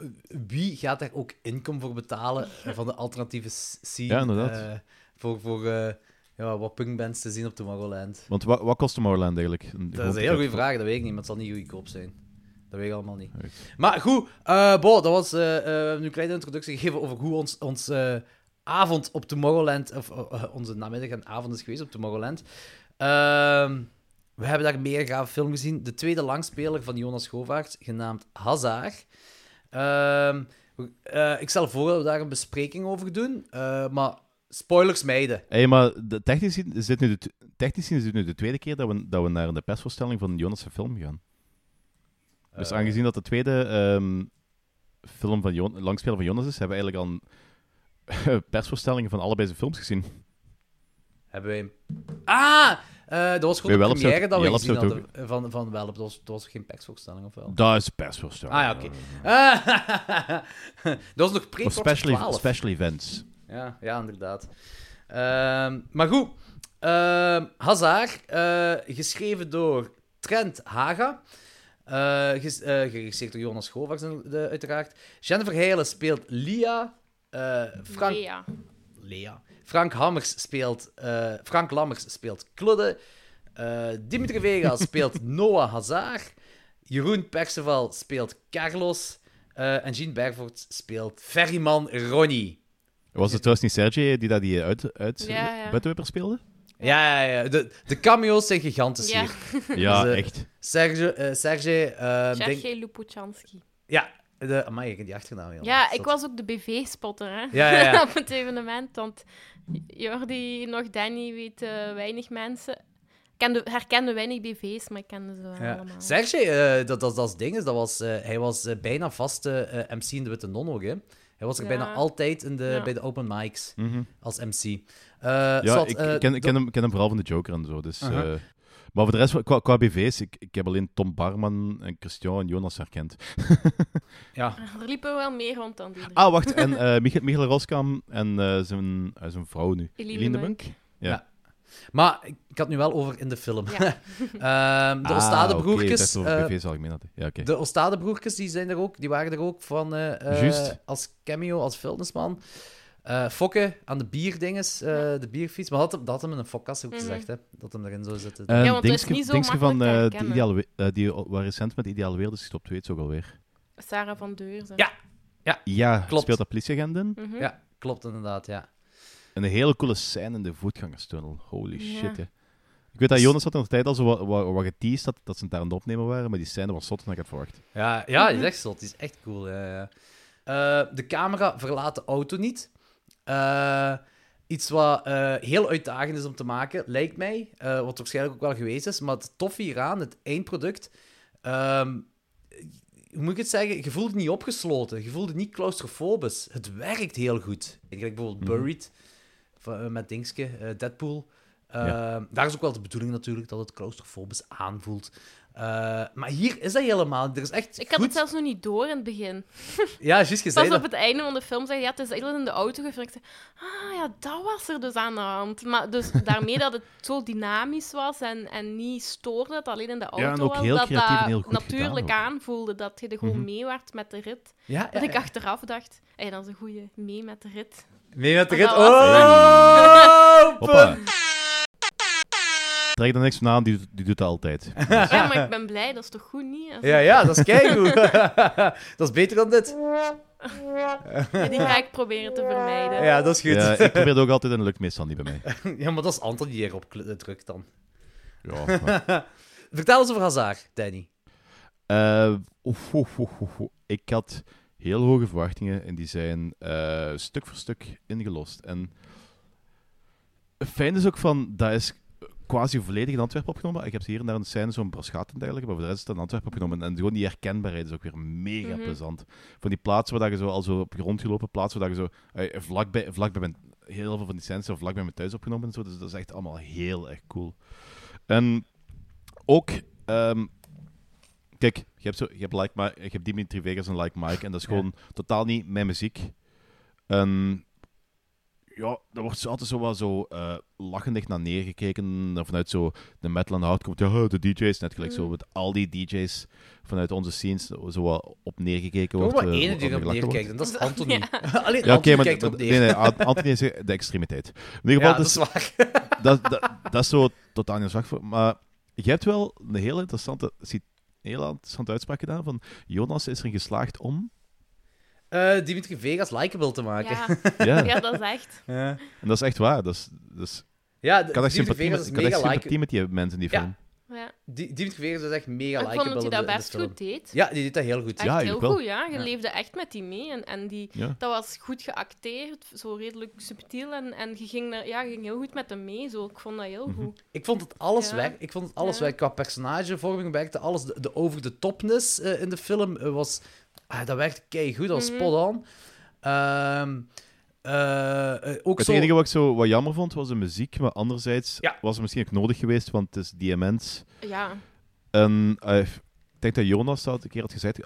D: wie gaat daar ook inkom voor betalen van de alternatieve scene?
B: Ja, inderdaad.
D: eh, voor voor eh, ja, wat punkbands te zien op Tomorrowland.
B: Want wat, wat kost Tomorrowland eigenlijk?
D: Dat is een heel goede vraag, dat weet ik niet, maar het zal niet goedkoop zijn. Dat weet ik allemaal niet. Maar goed, Bo, dat was we hebben nu een kleine introductie gegeven over hoe ons, ons avond op Tomorrowland, of onze namiddag en avond is geweest op Tomorrowland. Ehm, we hebben daar een mega gave film gezien. De tweede langspeler van Jonas Govaerts, genaamd Hazard. Ehm, we- eh, ik stel voor dat we daar een bespreking over doen, eh, maar spoilers mijden.
B: Hey, maar de, technisch, gezien is dit nu de, technisch is dit nu de tweede keer dat we, dat we naar de persvoorstelling van Jonas' film gaan. Dus
D: Eh,
B: aangezien dat de tweede ehm, film van Jon langspeler van Jonas is, hebben we eigenlijk al persvoorstellingen van allebei zijn films gezien.
D: Hebben wij... Ah! Eh, dat was gewoon
B: Bij
D: de
B: Welp
D: première
B: zou-
D: dat we
B: Welp
D: gezien
B: zou het
D: hadden eh, van, van Welp. Dat was, dat was geen persvoorstelling, of wel?
B: Dat is persvoorstelling.
D: Ah ja, oké. Ah, dat was nog pre
B: Of special,
D: 12.
B: special events.
D: Ja, ja, inderdaad. Ehm, maar goed. Ehm Hazard, eh, geschreven door Trent Haga. eh ges- eh, geregisseerd door Jonas Govaerts, eh, uiteraard. Jennifer Heijlen speelt Lia. eh, Frank,
E: Lea.
D: Lea. Frank Hammers speelt... eh, Frank Lammers speelt Kludde. Eh, Dimitri Vega speelt Noah Hazard. Jeroen Perceval speelt Carlos. eh, en Jean Bervoort speelt Ferryman Ronnie.
B: Was het trouwens niet Sergej die dat die uit, uit
E: Ja, ja.
B: buitenwipper speelde?
D: Ja, ja, ja. De, de cameo's zijn gigantisch
E: Ja,
D: hier.
B: Ja,
D: Dus,
B: echt.
D: Serge, Sergej, denk-
E: Sergej Lupuchansky.
D: Ja, de, amai, ik die achternaam heel.
E: Ja, ik was ook de BV-spotter, hè.
D: Ja, ja, ja.
E: Op het evenement, want Jordi, nog Danny, weten weinig mensen. Kende, herkende weinig BV's, maar ik kende ze wel
D: Ja.
E: allemaal.
D: Sergej, eh, dat, dat, dat is ding, is, dat was, eh, hij was eh, bijna vaste eh, MC in de Witte Non ook, hè. Hij was er
E: Ja.
D: bijna altijd in de,
E: Ja.
D: bij de open mics
B: Mhm.
D: als MC. Eh,
B: Ja,
D: zat,
B: ik
D: eh,
B: ken, ik ken, hem, ken hem vooral van de Joker en zo. Dus,
D: Aha.
B: Maar voor de rest, qua, qua BV's, ik, ik heb alleen Tom Barman en Christian en Jonas herkend.
D: Ja,
E: Er liepen wel meer rond dan die.
B: Ah, wacht, en eh Michael, Michael Roskam en eh, zijn, eh, zijn vrouw nu.
E: Eline Munk.
B: Munk?
D: maar ik, had het nu wel over in de film.
E: Ja.
D: Ehm, de
B: Ah,
D: Ostade-broertjes...
B: BV's algemeen had. Ja, oké.
D: De Ostade-broertjes die zijn er ook, die waren er ook van eh, eh,
B: Juist.
D: als cameo, als vuilnisman. Eh Fokke aan de bierdinges, eh, de bierfiets. Maar dat, had- dat had hem in een fokkast ook
E: Mhm.
D: gezegd, hè, dat hem erin zou zitten.
B: En
E: Ja, want het is niet zo
B: van eh,
E: herkennen.
B: ideale, die waar recent met Ideale Wereld is gestopt, weet ze ook alweer.
E: Sarah van Deurs. hè.
D: Ja.
B: Ja,
D: Klopt.
B: speelt dat politieagent in.
E: Mhm.
D: Ja, klopt inderdaad, ja.
B: En een hele coole scène in de voetgangerstunnel. Holy
E: Ja.
B: shit, hè. Ik weet dat Jonas had in de tijd al zo wat, wat, wat geteased dat, dat ze het daar aan het opnemen waren, maar die scène was zotter dan ik had verwacht.
D: Ja, ja die is echt zot. Die is echt cool. Ja, ja. Eh, de camera verlaat de auto niet. Eh, iets wat eh, heel uitdagend is om te maken, lijkt mij. eh, wat waarschijnlijk ook wel geweest is. Maar het toffe hieraan, het eindproduct... ehm, hoe moet ik het zeggen? Je voelt het niet opgesloten. Je voelt het niet claustrofobisch. Het werkt heel goed. Ik denk bijvoorbeeld
B: Mhm.
D: Buried van, met Dingske, Deadpool.
B: Ja.
D: Daar is ook wel de bedoeling natuurlijk dat het claustrofobisch aanvoelt. Eh, maar hier is dat helemaal. Er is echt
E: Ik had
D: goed...
E: het zelfs nog niet door in het begin.
D: Ja, juist gezegd.
E: Pas op het einde van de film zei ja, het is eigenlijk in de auto geflikt. Ah ja, dat was er dus aan de hand. Maar dus daarmee dat het zo dynamisch was en, en niet stoorde, dat alleen in de auto
B: en ook
E: was,
B: heel
E: dat
B: creatief en
E: dat
B: heel goed
E: natuurlijk
B: gedaan
E: aanvoelde, dat je er gewoon
B: Mhm.
E: mee werd met de rit.
D: Ja, ja,
E: Dat ik
D: ja.
E: achteraf dacht, hey, dat is een goeie mee met de rit.
D: Mee met de
E: Dat
D: rit. Oh!
B: Trek er niks van aan, die, die doet dat altijd.
E: Ja, maar ik ben blij, dat is toch goed niet? Als-
D: Ja, ja, dat is keigoed. dat is beter dan dit.
E: Ja, Die ga ik proberen te vermijden.
D: Ja, dat is goed.
B: Ja,
D: Ja,
B: ik probeer het ook altijd en dat lukt meestal niet bij mij.
D: maar dat is Anton die hierop kl- drukt dan.
B: Ja, maar-
D: Vertel eens over Hazard, Danny.
B: Eh, oef, oef, oef, oef, oef. Ik had heel hoge verwachtingen en die zijn eh, stuk voor stuk ingelost. En fijn is ook van, dat is quasi volledig in Antwerpen opgenomen. Ik heb hier en daar een scène, zo'n braschaat en dergelijke, maar voor de rest is het in Antwerpen opgenomen. En gewoon die herkenbaarheid is ook weer mega
E: Mhm.
B: plezant. Van die plaatsen waar dat je zo al zo op je rondgelopen, plaatsen waar dat je zo eh, vlakbij, vlakbij mijn, heel veel van die scènes zijn vlakbij mijn thuis opgenomen en zo. Dus dat is echt allemaal heel erg cool. En ook, ehm, kijk, je hebt, zo, je, hebt like je hebt Dimitri Vegas en Like Mike en dat is
D: Ja.
B: gewoon totaal niet mijn muziek. En ja, daar wordt altijd zo wat zo eh lachendig naar neergekeken. er Vanuit zo de metal en hardcore. Ja, de DJ's. Net gelijk zo
E: Mm.
B: met al die DJ's vanuit onze scenes zo wat op neergekeken
D: Er
B: wordt.
D: wordt maar één die erop neerkijkt, en dat is Anthony. Alleen
B: Ja,
D: Anthony
B: maar,
D: kijkt
B: nee,
D: neer.
B: nee, An- Anthony is de extremiteit. In ieder
D: Ja,
B: geval,
D: dat
B: dus,
D: is waar.
B: dat, dat, dat is zo totaal niet zwak voor. Maar je hebt wel een heel interessante si- heel interessante uitspraak gedaan. Van Jonas is erin geslaagd om.
D: Eh, Dimitri Vegas likable te maken.
E: Ja,
B: Ja,
E: ja, dat is echt.
D: Ja,
B: en dat is echt waar. Dat is, dat is,
D: ja
B: ik had echt sympathie,
D: Vegas
B: met, ik had sympathie met die mensen in die
D: Ja.
B: film.
E: Ja.
D: Di- Dimitri Vegas is echt mega
E: En ik
D: likable.
E: vond dat hij dat best goed deed.
D: Ja, die deed dat heel goed.
E: Echt
B: Ja,
E: heel goed, ja. Je
D: Ja.
E: leefde echt met die mee. En, en die,
B: Ja.
E: dat was goed geacteerd, zo redelijk subtiel. En, en je ging, er, ja, je ging heel goed met hem mee. Zo. Ik vond dat heel
B: Mhm.
E: goed.
D: Ik vond het alles
E: Ja.
D: werk. Ik vond het alles
E: Ja.
D: werk. Qua personagevorming werkte alles. De, de over de topness eh, in de film eh, was. Ah, dat werkte kei goed. Was
E: Mhm.
D: spot on. Ehm, eh, eh, ook
B: Het
D: zo.
B: enige wat ik zo wat jammer vond, was de muziek. Maar anderzijds
D: Ja.
B: was het misschien ook nodig geweest, want het is DMN's.
E: Ja,
B: En eh, ik denk dat Jonas dat een keer had gezegd.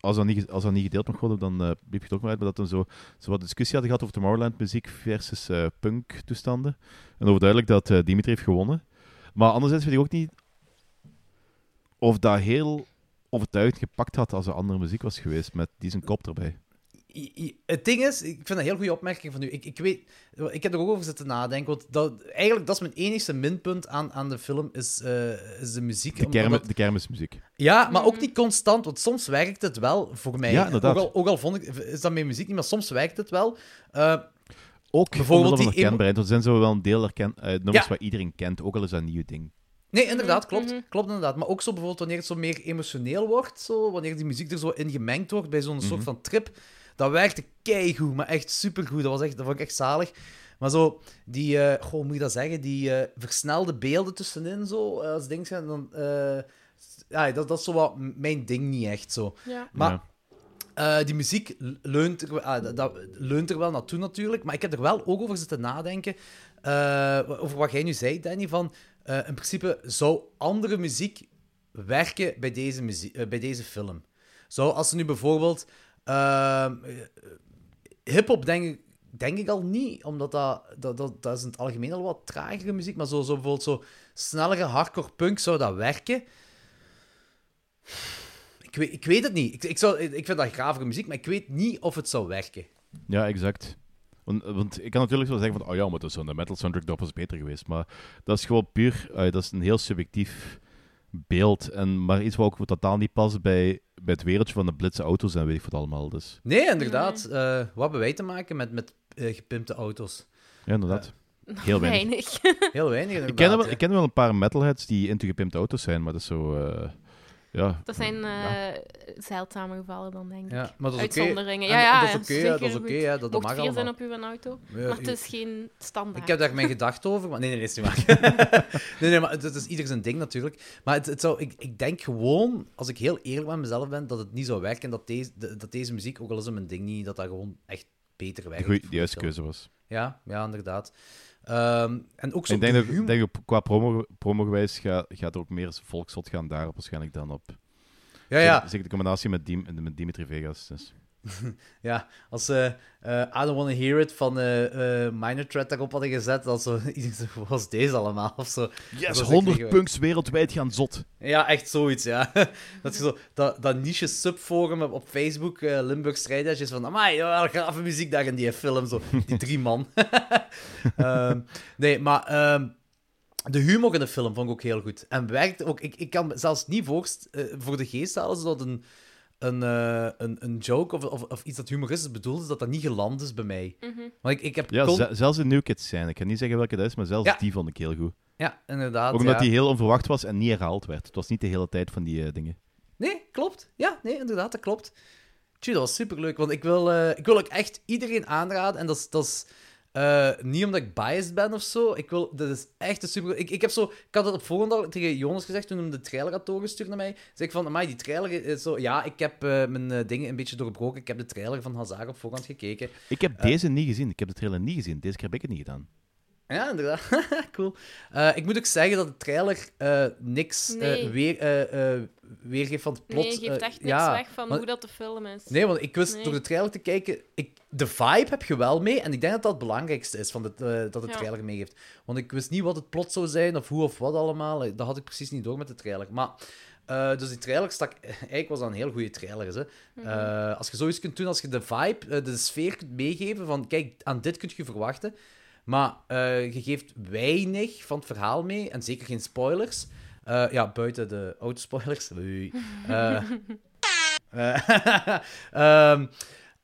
B: als dat, niet, als dat niet gedeeld mag worden, dan bliep je het ook maar uit. Maar dat we zo, zo wat discussie hadden gehad over Tomorrowland muziek versus eh, punk toestanden. En overduidelijk dat eh, Dimitri heeft gewonnen. Maar anderzijds weet ik ook niet of dat heel overtuigend gepakt had als er andere muziek was geweest met die zijn kop erbij.
D: I- I- Het ding is, ik vind dat een heel goede opmerking van u. Ik, ik, weet, ik heb er ook over zitten nadenken. Want dat, eigenlijk, dat is mijn enigste minpunt aan, aan de film, is, eh, is de muziek.
B: De,
D: dat-
B: de kermismuziek.
D: Ja, maar ook niet constant, want soms werkt het wel voor mij.
B: Ja, inderdaad.
D: Ook al, ook al vond ik, is dat mijn muziek niet, maar soms werkt het wel. Eh,
B: Ook
D: Bijvoorbeeld die
B: herkenbaarheid. Er zijn zo wel een deel herken, eh, nummers
D: Ja.
B: waar iedereen kent, ook al is dat een nieuw ding.
D: Nee, inderdaad, klopt.
E: mhm.
D: Klopt inderdaad. Maar ook zo bijvoorbeeld wanneer het zo meer emotioneel wordt, zo, wanneer die muziek er zo in gemengd wordt bij zo'n soort
B: Mhm.
D: van trip, dat werkte keigoed, maar echt supergoed. Dat, was echt, dat vond ik echt zalig. Maar zo, die, eh goh, hoe moet je dat zeggen, die eh, versnelde beelden tussenin, zo, eh, als ding zijn, dan... eh, ja, dat, dat is zo wat mijn ding niet echt, zo.
E: ja.
D: Maar
B: Ja.
D: Eh, die muziek leunt er, ah, dat, dat leunt er wel naartoe natuurlijk, maar ik heb er wel ook over zitten nadenken. eh, over wat jij nu zei, Danny, van eh, in principe zou andere muziek werken bij deze, muziek, eh, bij deze film. Zou als ze nu bijvoorbeeld uh, hip-hop denk ik, denk ik al niet, omdat dat, dat, dat, dat is in het algemeen al wat tragere muziek, maar zo, zo bijvoorbeeld zo snellere hardcore punk zou dat werken. Ik weet, ik weet het niet. Ik, ik, zou, ik vind dat gravere muziek, maar ik weet niet of het zou werken.
B: Ja, exact. Want, want ik kan natuurlijk wel zeggen van, oh ja, maar dat is zo'n metal soundtrack, dat was beter geweest. Maar dat is gewoon puur, eh, dat is een heel subjectief beeld. En, maar iets wat ook totaal niet past bij, bij het wereldje van de blitse auto's en weet ik wat allemaal. Dus
D: Nee, inderdaad. Eh, wat hebben wij te maken met, met eh, gepimpte auto's?
B: ja, inderdaad. Heel weinig.
E: Weinig.
D: Heel weinig, inderdaad.
B: Ik ken, wel, ik ken wel een paar metalheads die into gepimpte auto's zijn, maar dat is zo... ja.
E: Dat zijn
B: Ja.
E: eh, zeldzame gevallen dan, denk ik.
D: Ja, maar dat is oké.
E: Uitzonderingen.
D: En-
E: Ja, ja,
D: dat is oké, dat is
E: Mocht
D: mag
E: vier
D: allemaal.
E: zijn op uw auto.
D: Ja,
E: Maar het is geen standaard.
D: Ik heb daar mijn gedachten over, maar nee, nee, nee, is niet waar. nee, nee, maar het, het is ieder zijn ding natuurlijk. Maar het, het zou, ik, ik denk gewoon, als ik heel eerlijk met mezelf ben, dat het niet zou werken en dat deze, de- dat deze muziek, ook al is het mijn ding niet, dat dat gewoon echt beter
B: de,
D: werkt.
B: goeie, de juiste
D: de film.
B: keuze was.
D: Ja, ja, inderdaad. Ehm, en ook zo
B: ik denk
D: de
B: dat,
D: humor-
B: denk dat qua promo, promo-gewijs gaat, gaat er ook meer volkshot gaan daarop waarschijnlijk dan op.
D: Ja, ja.
B: Zeker de combinatie met, Dim, met Dimitri Vegas. Dus.
D: Ja, als ze eh I Don't Wanna Hear It van eh eh Minor Threat daarop hadden gezet, dan zo, was deze allemaal? Of zo.
B: Yes,
D: Dat is
B: 100
D: echt-
B: punks wereldwijd gaan zot.
D: Ja, echt zoiets, ja. Dat, je zo, dat, dat niche subforum op- Facebook, eh Limburg Strijders, is van, amai, wel grave muziek daar in die film, zo. Die drie man. Ehm, nee, maar ehm, de humor in de film vond ik ook heel goed. En werkt ook, ik, ik kan zelfs niet voorst, eh, voor de geest halen, zodat een, een, eh, een, een joke of, of, of iets dat humoristisch bedoeld is, dat dat niet geland is bij mij. Want ik, ik heb...
B: Ja,
D: con-
B: zelfs de New Kids zijn. Ik kan niet zeggen welke dat is, maar zelfs
D: Ja.
B: die vond ik heel goed.
D: ja, inderdaad.
B: Ook omdat
D: ja.
B: die heel onverwacht was en niet herhaald werd. Het was niet de hele tijd van die eh, dingen.
D: Nee, klopt. Ja, nee, inderdaad, dat klopt. Tjie, dat was superleuk, want ik wil, eh, ik wil ook echt iedereen aanraden. En dat is, dat is eh, niet omdat ik biased ben of zo. Ik wil, dat is echt een super... Ik, ik, heb zo, ik had het op voorhand al tegen Jonas gezegd toen hij de trailer had doorgestuurd naar mij. Zeg ik van, amai, die trailer is zo... Ja, ik heb eh, mijn eh, dingen een beetje doorbroken. Ik heb de trailer van Hazard op voorhand gekeken.
B: Ik heb deze niet gezien. Ik heb de trailer niet gezien. Deze keer heb ik het niet gedaan.
D: Ja, inderdaad. cool. Eh, ik moet ook zeggen dat de trailer eh, niks eh, weer, weergeeft van het plot.
E: Nee, je geeft echt niks
D: ja,
E: weg van
D: want-
E: hoe dat de film is.
D: Nee, want ik wist
E: Nee.
D: door de trailer te kijken... Ik, de vibe heb je wel mee. En ik denk dat dat het belangrijkste is van de, dat de
E: Ja.
D: trailer meegeeft. Want ik wist niet wat het plot zou zijn of hoe of wat allemaal. Dat had ik precies niet door met de trailer. Maar... eh, dus die trailer stak... Eigenlijk was dat een heel goede trailer. Hè.
E: Mhm.
D: Als je zoiets kunt doen, als je de vibe, de sfeer kunt meegeven van... Kijk, aan dit kun je verwachten. Maar eh, je geeft weinig van het verhaal mee. En zeker geen spoilers. Eh, ja, buiten de autospoilers. Oei. Eh, eh, ehm,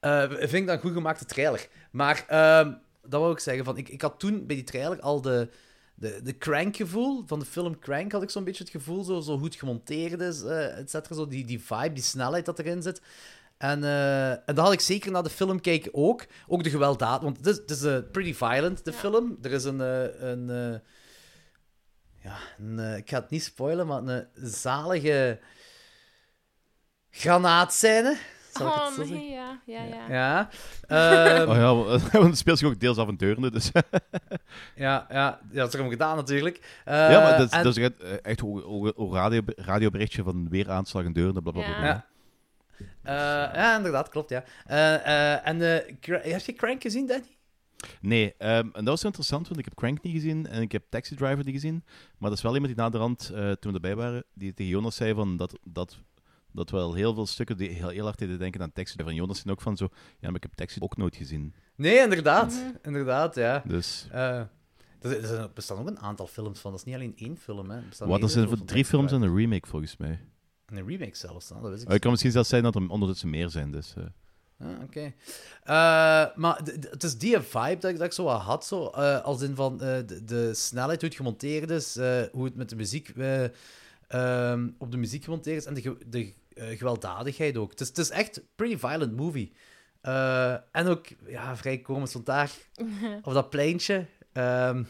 D: eh, vind ik dat een goed gemaakte trailer. Maar ehm, dat wou ik zeggen. Van, ik, ik had toen bij die trailer al de, de, de Crank-gevoel. Van de film Crank had ik zo'n beetje het gevoel. Zo, zo goed gemonteerd is, et cetera. Zo die, die vibe, die snelheid dat erin zit. En, eh, en dat had ik zeker na de film kijken ook. Ook de gewelddaad. Want het is, het is eh, pretty violent, de film. Er is een... eh, een eh, ja, een, ik ga het niet spoilen, maar een zalige granaatscène. Zal ik het
E: Oh
D: zo
E: nee, ja, ja, ja.
D: Ja. Ehm,
B: Oh ja, want het speelt zich ook deels avontuurende, dus...
D: ja, ja, ja, dat is erom gedaan natuurlijk. Eh,
B: ja, maar dat, is-
D: en-
B: dat is echt, echt een radio, radioberichtje van weer aanslag en deurende, bla bla bla.
E: Ja.
B: bla.
D: Ja. Eh, ja, inderdaad, klopt, ja. Eh, eh, en eh, heb je Crank gezien, Danny?
B: Nee, ehm, en dat was wel interessant, want ik heb Crank niet gezien en ik heb Taxi Driver niet gezien. Maar dat is wel iemand die na de rand, eh, toen we erbij waren, die tegen Jonas zei van dat, dat, dat wel heel veel stukken die heel, heel hard deden denken aan Taxi Driver. En Jonas zei ook van zo, ja, maar ik heb Taxi ook nooit gezien.
D: Nee, inderdaad. Inderdaad, ja.
B: Dus,
D: Eh, er, bestaan ook een aantal films van. Dat is niet alleen één film, hè. Er
B: wat, er zijn drie films en een remake volgens mij.
D: En een remake zelfs, hè. dat wist ik
B: Oh, het kan misschien zelfs zijn dat er ondertussen meer zijn, dus... eh.
D: Ah, Oké. Eh, maar het is die vibe dat ik, dat ik zo wat had, zo, eh, als in van eh, de, de snelheid, hoe het gemonteerd is, eh, hoe het met de muziek eh, ehm, op de muziek gemonteerd is en de, ge- de gewelddadigheid ook. Het is, het is echt een pretty violent movie. Eh, en ook ja, vrij komisch, want daar op dat pleintje ehm,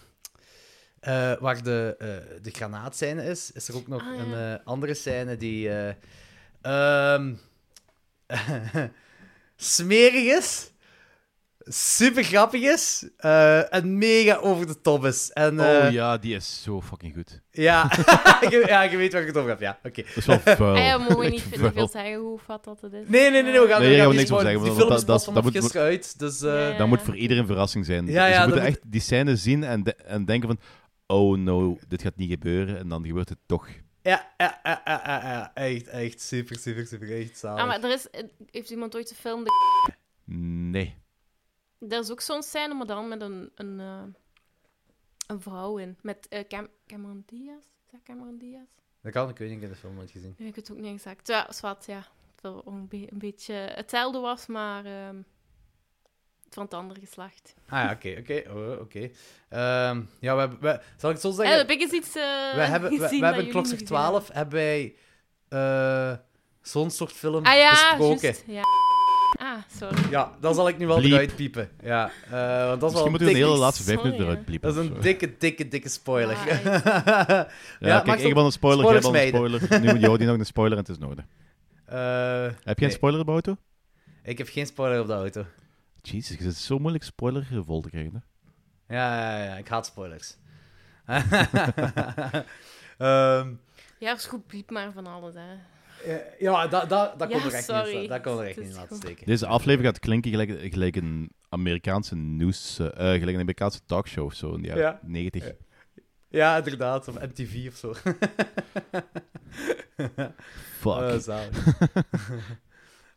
D: eh, waar de, eh de granaatscène is, is er ook nog
E: Ah, ja.
D: een eh, andere scène die eh, ehm, smerig is, super grappig is eh, en mega over de top is. En, eh,
B: oh ja, die is zo fucking goed.
D: ja. je, ja, je weet waar ik het over heb, ja. Oké.
B: Dat is wel vuil.
E: Ah ja, we mogen
B: Echt
E: niet, veel zeggen hoe vat dat het is.
D: Nee, nee, nee, nee, we gaan,
B: Nee,
D: we gaan
B: gaan niks over zeggen,
D: Die film
B: dat-
D: is
B: dat- moet-
D: gisteren uit, dus... eh,
E: Ja.
B: Dat moet voor iedereen een verrassing zijn.
D: Ja,
B: dus
D: ja,
B: je moet echt die scène zien en, de- en denken van... Oh no, dit gaat niet gebeuren. En dan gebeurt het toch.
D: Ja, ja, ja, ja, ja, ja, echt, echt super, super, super, echt zalig.
E: Ah, maar er is... Heeft iemand ooit de film... De...
B: Nee.
E: Er is ook zo'n scène, maar dan met een, een, eh, een vrouw in. Met eh, Cam Cameron Diaz? Is dat Cameron Diaz?
D: Dat kan, ik weet niet, ik heb de film nooit gezien.
E: Ik weet het ook niet exact. Ja, zwart, ja. Dat het wel een, be- een beetje hetzelfde was, maar ehm, van het andere geslacht.
D: Ah ja, oké, oké, oh, oké. Ehm, ja, we hebben, we, zal ik het zo zeggen?
E: heb ik eens iets eh
D: we hebben, we,
E: gezien
D: we
E: dat
D: hebben
E: jullie
D: Klokslag
E: niet gezien
D: 12, hebben wij eh, zo'n soort film
E: hebben. Ah ja,
D: besproken.
E: juist. Ja. Ah, sorry.
D: Ja, dat zal ik nu wel
B: Bliep.
D: eruit piepen. Ja, eh, want dat is wel
B: Misschien
D: een
B: moeten we de
D: dikke,
B: hele laatste vijf minuten eruit bliepen.
D: dat is
B: of
D: een
B: zo.
D: dikke, dikke, dikke spoiler.
E: Ah,
B: Ja,
D: Ja,
B: kijk, ik ben een spoiler, jij
D: spoilers
B: bent een spoiler. Nu jou die nog een spoiler en het is nodig.
D: Eh,
B: Heb
D: nee,
B: een spoiler op de auto?
D: Ik heb geen spoiler op de auto.
B: Jezus, het is zo moeilijk spoiler vol te krijgen. Hè?
D: Ja, ja, ja, ik haat spoilers. Ehm,
E: Ja, is goed, bliep maar van alles, hè.
D: ja, dat dat dat
E: Ja,
D: kon er echt
E: sorry.
D: niet Dat kon er echt niet laten steken.
B: Deze aflevering gaat klinken gelijk, gelijk een Amerikaanse nieuws, eh, eh, gelijk een Amerikaanse talkshow of zo in de jaren
D: Ja.
B: 90.
D: Ja. Ja, inderdaad, of MTV of zo.
B: Fuck.
D: Zalig.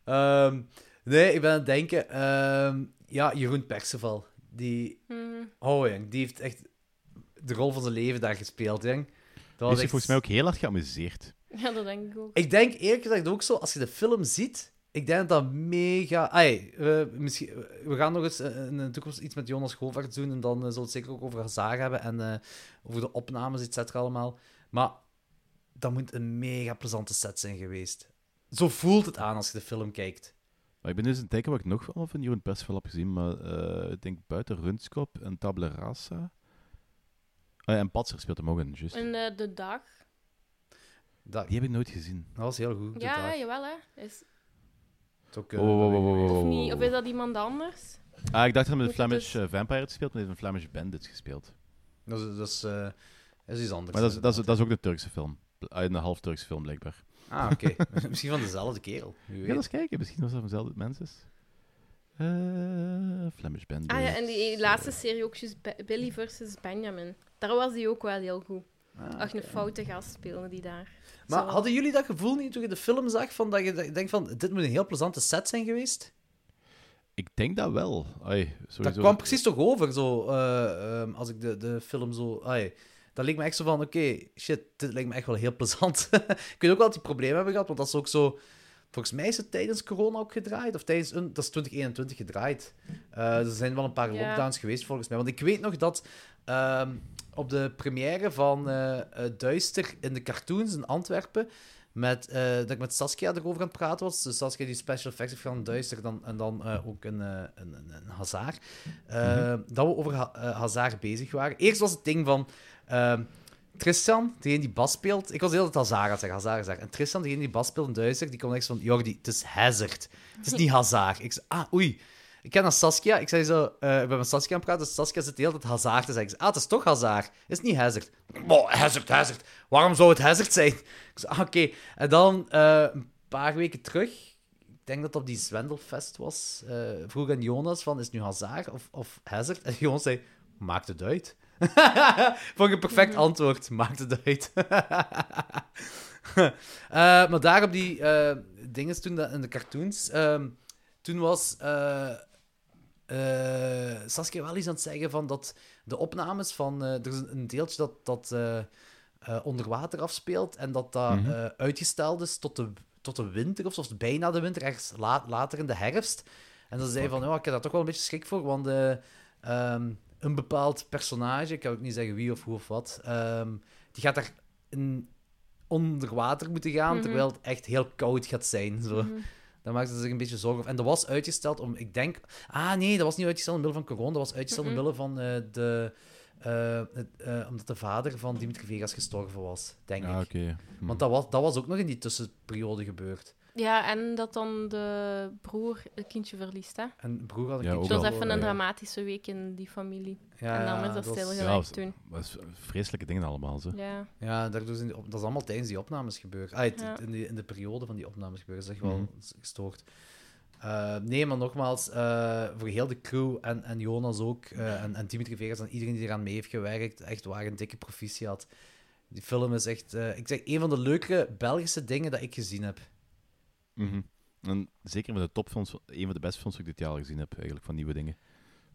D: Nee, ik ben aan het denken. ehm, ja, Jeroen Perceval. Die,
E: Mhm.
D: oh jong, die heeft echt de rol van zijn leven daar gespeeld, jong. Dat
B: is
D: echt-
B: volgens mij ook heel hard geamuseerd.
E: Ja, dat denk ik ook.
D: Ik denk eerlijk gezegd ook zo, als je de film ziet, ik denk dat dat mega... Ai, we, misschien, we gaan nog eens eh, in de toekomst iets met Jonas Govaerts doen en dan eh, zullen we het zeker ook over Hazaga hebben en eh, over de opnames, et cetera, allemaal. Maar dat moet een mega plezante set zijn geweest. Zo voelt het aan als je de film kijkt.
B: Maar ik ben dus aan het kijken wat ik nog wel van Jeroen Perceval heb gezien, maar eh, ik denk buiten Runskop en Tabula Rasa. Oh ja, en Patser speelt hem ook in, juist.
E: En eh, de dag.
D: Dat,
B: Die heb ik nooit gezien.
D: dat was heel goed. de
E: Ja,
D: dag.
E: jawel, hè. Is,
D: Het is ook, eh,
B: Oh, oh, oh, oh, oh,
E: of, niet, of is dat iemand anders?
B: Ah, ik dacht dat hij met
E: Moet
B: de
E: het
B: Flemish
E: dus-
B: eh, Vampire had gespeeld, maar hij heeft een Flemish Bandit gespeeld.
D: Dat is, dat is, eh, dat is iets anders.
B: Maar dat is, dat, is, dat is ook een Turkse film. Ah, Een half Turkse film, blijkbaar.
D: Ah, oké. Misschien van dezelfde kerel. Weet.
B: eens kijken. Misschien was dat van dezelfde mensen. Eh Flemish Bandit.
E: Ah ja, en die laatste serie ook, Billy versus Benjamin. Daar was hij ook wel heel goed.
D: Ah,
E: Echt een foute gast speelde die daar.
D: Maar
E: Zo.
D: hadden jullie dat gevoel niet toen je de film zag? Van dat je denkt van, dit moet een heel plezante set zijn geweest?
B: Ik denk dat wel. Ai,
D: Dat kwam precies toch over, zo, eh, ehm, als ik de, de film zo... ai, dat leek me echt zo van, oké, shit, dit lijkt me echt wel heel plezant. ik weet ook wel dat die problemen hebben gehad, want dat is ook zo... Volgens mij is het tijdens corona ook gedraaid, of tijdens een... Dat is 2021 gedraaid. Eh, er zijn wel een paar lockdowns geweest, volgens mij. Want ik weet nog dat ehm, op de première van eh, eh, Duister in de cartoons in Antwerpen... Met, dat ik met Saskia erover aan het praten was. Dus Saskia die special effects heeft van Duister dan, en dan ook een, een, een, een Hazard. Eh, Dat we over ha Hazard bezig waren. Eerst was het ding van ehm, Tristan, degene die bas speelt. Ik was de hele tijd Hazard het zeggen, Hazard gezegd. En Tristan, degene die bas speelt in Duister, die komt echt van... Jordi, het is Hazard. Het is niet Hazard. Ik zei, ah, oei. Ik ken naar Saskia. Ik zei zo, eh ik met Saskia aan het praten. Saskia zit de hele tijd Hazard te zeggen. Ah, het is toch Hazard. Het is niet Hazard. Oh, Hazard, Hazard. Waarom zou het Hazard zijn? Ik zei, ah, oké. En dan eh, een paar weken terug, ik denk dat dat op die Zwendelfest was, eh, vroeg aan Jonas van, is het nu Hazard of, of Hazard? En Jonas zei, maakt het uit. Vond ik een perfect antwoord. Maakt het uit. Eh, maar daar op die eh dingen toen, dat- in de cartoons, ehm, toen was eh, eh, Saskia wel eens aan het zeggen van dat de opnames van... eh, er is een, deeltje dat, dat eh, eh, onder water afspeelt en dat dat
B: Mhm.
D: eh, uitgesteld is tot de, tot de winter, of zelfs bijna de winter, ergens la- later in de herfst. En dan zei hij van, ja, ik heb daar toch wel een beetje schrik voor, want eh, ehm, een bepaald personage, ik kan ook niet zeggen wie of hoe of wat, ehm, die gaat daar in, onder water moeten gaan,
E: Mhm.
D: terwijl het echt heel koud gaat zijn. Zo.
E: Mhm.
D: Daar maakten ze zich een beetje zorgen over. En dat was uitgesteld om, ik denk... Ah, nee, dat was niet uitgesteld omwille van corona. Dat was uitgesteld omwille van eh, de... eh, eh, omdat de vader van Dimitri Vegas gestorven was, denk
B: Ja,
D: ik.
B: oké. Hm.
D: Want dat was, dat was ook nog in die tussenperiode gebeurd.
E: Ja, en dat dan de broer een kindje verliest, hè.
D: En broer had een
B: Ja,
D: kindje
B: ook
E: Dat was even een dramatische week in die familie.
D: Ja,
E: en dan is dat
D: was-
E: stilgelegd
B: Ja,
E: toen.
B: Dat is vreselijke dingen allemaal, zo.
E: Ja.
D: Ja, daardoor zijn die op- dat is allemaal tijdens die opnames gebeurd. Ah, het-
E: Ja.
D: in, die, in de periode van die opnames gebeurd. Dat is echt wel
B: Mhm.
D: gestoord. Eh, nee, maar nogmaals, eh, voor heel de crew en, en Jonas ook, eh, en, en Dimitri Vegas en iedereen die eraan mee heeft gewerkt, echt waar een dikke proficiat. Die film is echt, eh, ik zeg, een van de leukere Belgische dingen dat ik gezien heb.
B: Mhm. En zeker met de topfilms, een van de beste films die ik dit jaar gezien heb, eigenlijk, van nieuwe dingen.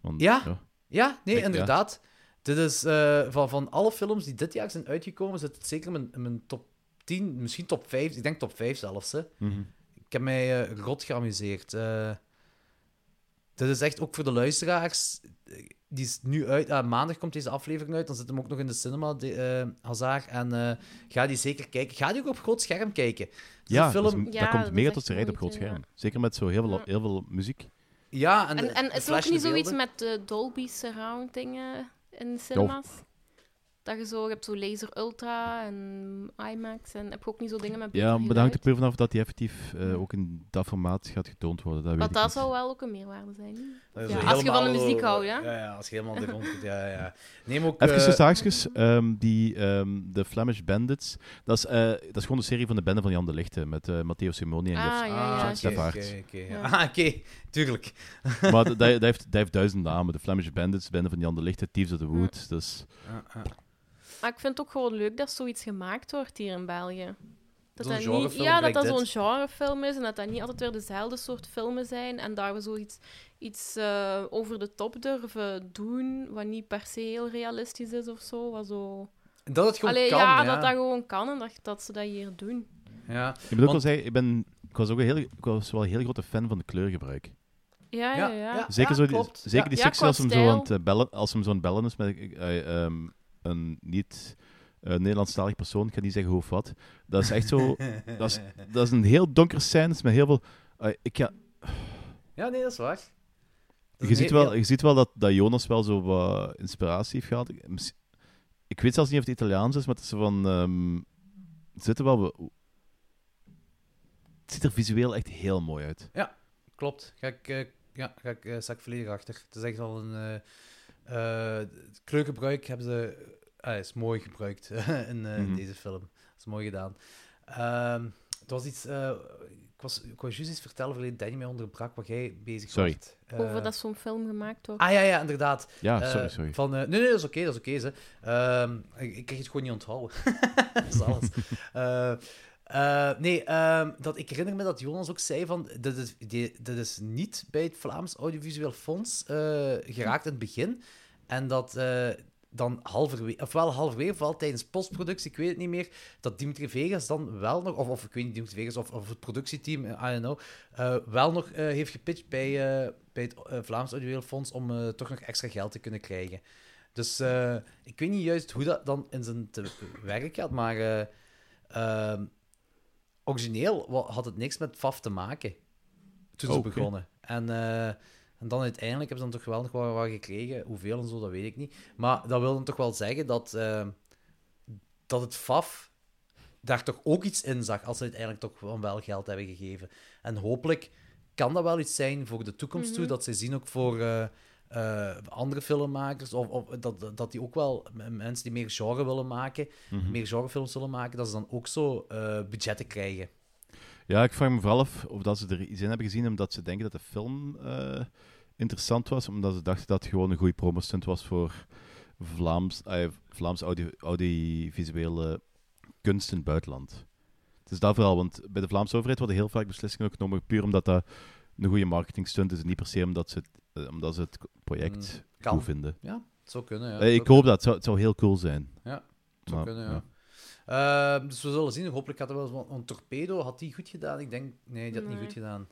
B: Want,
D: Ja? Ja, nee,
B: Ik- ja.
D: inderdaad. Dit is eh, van, van alle films die dit jaar zijn uitgekomen, zit het zeker in mijn, in mijn top 10, misschien top 5. Ik denk top 5 zelfs. Hè.
B: Mhm.
D: Ik heb mij eh, rot geamuseerd. Eh, dit is echt ook voor de luisteraars. Eh, Die is nu uit. ah, maandag komt deze aflevering uit. Dan zit hem ook nog in de cinema, de, eh, Hazard. En eh, ga die zeker kijken. Ga die ook op groot scherm kijken.
B: Ja,
D: film.
B: dat, is-
E: Ja,
B: dat komt
E: dat
B: mega tot zijn recht op groot scherm. Zeker met zo heel veel, heel veel muziek.
D: Ja, en,
E: En,
D: de
E: is er ook niet zoiets
D: beelden.
E: met de Dolby Surround dingen in de cinema's? Dat je zo, je hebt zo Laser Ultra en IMAX en heb je ook niet zo dingen met
B: Ja, maar dat hangt er puur vanaf dat die effectief eh, ook in dat formaat gaat getoond worden. Dat weet
E: Want
B: ik
E: dat
B: niet.
E: zou wel ook een meerwaarde zijn. Ja,
D: zo
E: als je van de muziek
D: zo-
E: houdt, ja.
D: Ja, ja, als je helemaal de grond gaat, ja, ja. Neem ook...
B: Even
D: eh,
B: een zaakjes, ehm, die, ehm, de Flemish Bandits, dat is, eh, dat is gewoon de serie van de bende van Jan de Lichte, met eh, Matteo Simoni en
E: Ah, ja, ja,
B: Stef
D: oké, oké, ja.
E: Ja.
D: Ah, oké, tuurlijk.
B: Maar dat, heeft, dat heeft duizend namen. De Flemish Bandits, de bende van Jan de Lichte, Thieves of the Wood. Dus,
D: Ja, ja.
E: Maar ik vind het ook gewoon leuk dat zoiets gemaakt wordt hier in België. Dat dat niet, ja, dat dat zo'n genrefilm is en dat dat niet altijd weer dezelfde soort filmen zijn. En daar we zoiets iets, eh, over de top durven doen, wat niet per se heel realistisch is of zo. Wat zo...
D: En Dat het gewoon
E: Allee,
D: kan,
E: ja,
D: ja.
E: dat dat gewoon kan en dat, dat ze dat hier doen.
D: Ja.
B: ik
D: Want-
B: zeggen, ik, ben, ik was ook een heel, ik was wel een heel grote fan van de kleurgebruik.
E: Ja, ja, ja.
D: ja.
B: Zeker, zo die, zeker die sectie
E: qua
B: als hem, zo aan het, eh, bellen, als hem zo aan het bellen is met eh, ehm, een niet eh, Nederlandstalig persoon, ik ga niet zeggen hoe of wat. Dat is echt zo... dat, is, dat is een heel donkere scène met heel veel... eh, ik ga,
D: Ja, nee, dat is waar. Dat
B: je, ziet
D: heel-
B: wel, je ziet wel dat, dat Jonas wel zo wat inspiratie heeft gehad. Ik, weet zelfs niet of het Italiaans is, maar het is van... ehm, het ziet er wel... Het ziet er visueel echt heel mooi uit.
D: Klopt. Ga ik, eh, ja, ga ik, ik volledig achter. Het is echt wel een... eh eh, kleurgebruik hebben ze... ah, is mooi gebruikt in eh,
B: Mhm.
D: deze film. Dat is mooi gedaan. Ehm, het was iets... eh, ik, was, ik wou juist iets vertellen, verleden Danny mij onderbrak, waar jij bezig
B: Sorry.
D: was. Eh,
E: Over dat zo'n film gemaakt wordt.
D: Ah ja, ja, inderdaad.
B: Ja, sorry, sorry.
D: Van, eh, nee, nee, dat is oké, dat is oké. ze. Ehm, ik, ik kreeg het gewoon niet onthouden. dat is alles. Eh, eh, nee, ehm, dat, ik herinner me dat Jonas ook zei van, dit is, die, dit is niet bij het Vlaams Audiovisueel Fonds eh, geraakt in het begin. En dat, eh, dan halverwege, ofwel halverwege, ofwel tijdens postproductie, ik weet het niet meer, dat Dimitri Vegas dan wel nog, of, of ik weet niet, Dimitri Vegas of, of het productieteam, eh, I don't know, eh, wel nog eh, heeft gepitcht bij, bij het Vlaams Audiovisueel Fonds om toch nog extra geld te kunnen krijgen. Dus ik weet niet juist hoe dat dan in zijn te werk gaat, maar eh, ehm, origineel had het niks met FAF te maken toen ze
B: Oké.
D: begonnen. En, eh, en dan uiteindelijk hebben ze dan toch wel nog wat, wat gekregen. Hoeveel en zo, dat weet ik niet. Maar dat wil dan toch wel zeggen dat, eh, dat het FAF daar toch ook iets in zag, als ze uiteindelijk toch wel geld hebben gegeven. En hopelijk kan dat wel iets zijn voor de toekomst toe,
E: Mhm.
D: dat ze zien ook voor eh, eh, andere filmmakers, of, of dat, dat die ook wel mensen die meer genre willen maken,
B: Mhm.
D: meer genrefilms willen maken, dat ze dan ook zo eh, budgetten krijgen.
B: Ja, ik vraag me vooral af of dat ze er iets in hebben gezien omdat ze denken dat de film eh, interessant was, omdat ze dachten dat het gewoon een goede promostunt was voor Vlaams, eh, Vlaams audio, audiovisuele kunst in het buitenland. Het is dat vooral, want bij de Vlaamse overheid worden heel vaak beslissingen ook genomen puur omdat dat een goede marketingstunt is en niet per se omdat ze het, eh, omdat ze het project
D: Mm, kan.
B: goed vinden.
D: Ja, het zou kunnen. Ja, het
B: ik hoop dat, het zou, het zou heel cool zijn.
D: Ja, Het zou
B: Maar,
D: kunnen,
B: ja.
D: ja. Eh, dus we zullen zien. Hopelijk gaat er wel eens... want Een torpedo, had die goed gedaan? Ik denk... Nee, die had niet goed gedaan.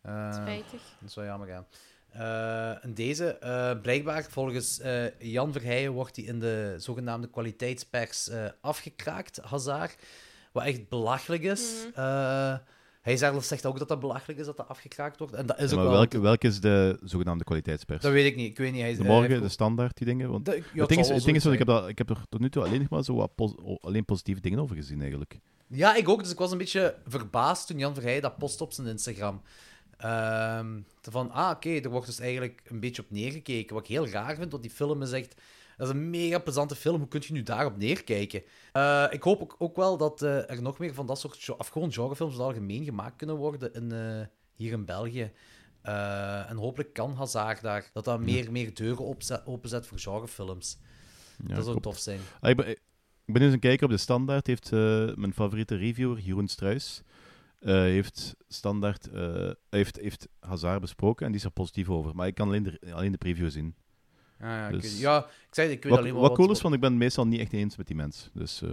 D: Eh,
E: Spijtig.
D: dat wel jammer, ja. Eh, en deze, eh, blijkbaar, volgens eh, Jan Verheijen, wordt hij in de zogenaamde kwaliteitspers afgekraakt, Hazard. Wat echt belachelijk is.
E: Mhm.
D: Hij zelf zegt ook dat dat belachelijk is dat dat afgekraakt wordt. En dat is
B: Ja,
D: ook
B: maar
D: wel...
B: welke, welke is de zogenaamde kwaliteitspers?
D: Dat weet ik niet. Ik weet niet. Hij,
B: de
D: hij
B: morgen, de standaard, die dingen? Want
D: Dat- ja,
B: het ding is, het
D: wel
B: ding is dat ik, heb dat, ik heb er tot nu toe alleen nog maar zo wat pos- alleen positieve dingen over gezien, eigenlijk.
D: Ja, ik ook. Dus ik was een beetje verbaasd toen Jan Verheij dat post op zijn Instagram. Ehm, van, ah, oké, er wordt dus eigenlijk een beetje op neergekeken. Wat ik heel raar vind, want die film is echt... Dat is een mega plezante film. Hoe kun je nu daarop neerkijken? Eh, ik hoop ook, ook wel dat eh, er nog meer van dat soort... Of gewoon genrefilms in het algemeen gemaakt kunnen worden in, eh, hier in België. En hopelijk kan Hazard daar... Dat dat meer, meer deuren opzet, openzet voor genrefilms.
B: Ja,
D: dat zou tof zijn.
B: Ah, ik, ben, ik ben eens een kijker op de standaard. Heeft mijn favoriete reviewer, Jeroen Struis, heeft standaard heeft, heeft Hazard besproken en die is er positief over. Maar ik kan alleen de, alleen de preview zien.
D: Ja, ja, ik,
B: Dus-
D: ja, ik zei, ik weet
B: Wat,
D: alleen maar
B: wat cool is, want ik ben het meestal niet echt eens met die mens. Dus eh,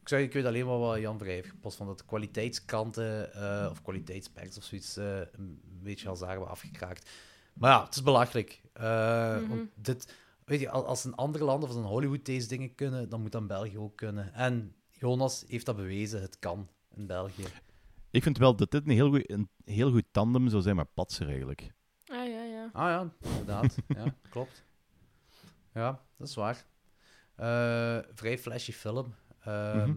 D: Ik, zeg, ik weet alleen maar wat Jan Vrij heeft gepost, van dat de kwaliteitskranten eh, of kwaliteitspers of zoiets eh, een beetje als daar hebben afgekraakt. Maar ja, het is belachelijk. Eh,
E: Mhm.
D: want dit, weet je, al- als een ander land of als een Hollywood deze dingen kunnen, dan moet dan België ook kunnen. En Jonas heeft dat bewezen, het kan in België.
B: ik vind wel dat dit een heel goed, een heel goed tandem zou zijn met Patser, eigenlijk.
E: Ah, ja, ja.
D: Ah ja, inderdaad. ja, klopt. Ja, dat is waar. Eh, vrij flashy film. Ehm,
B: Mhm.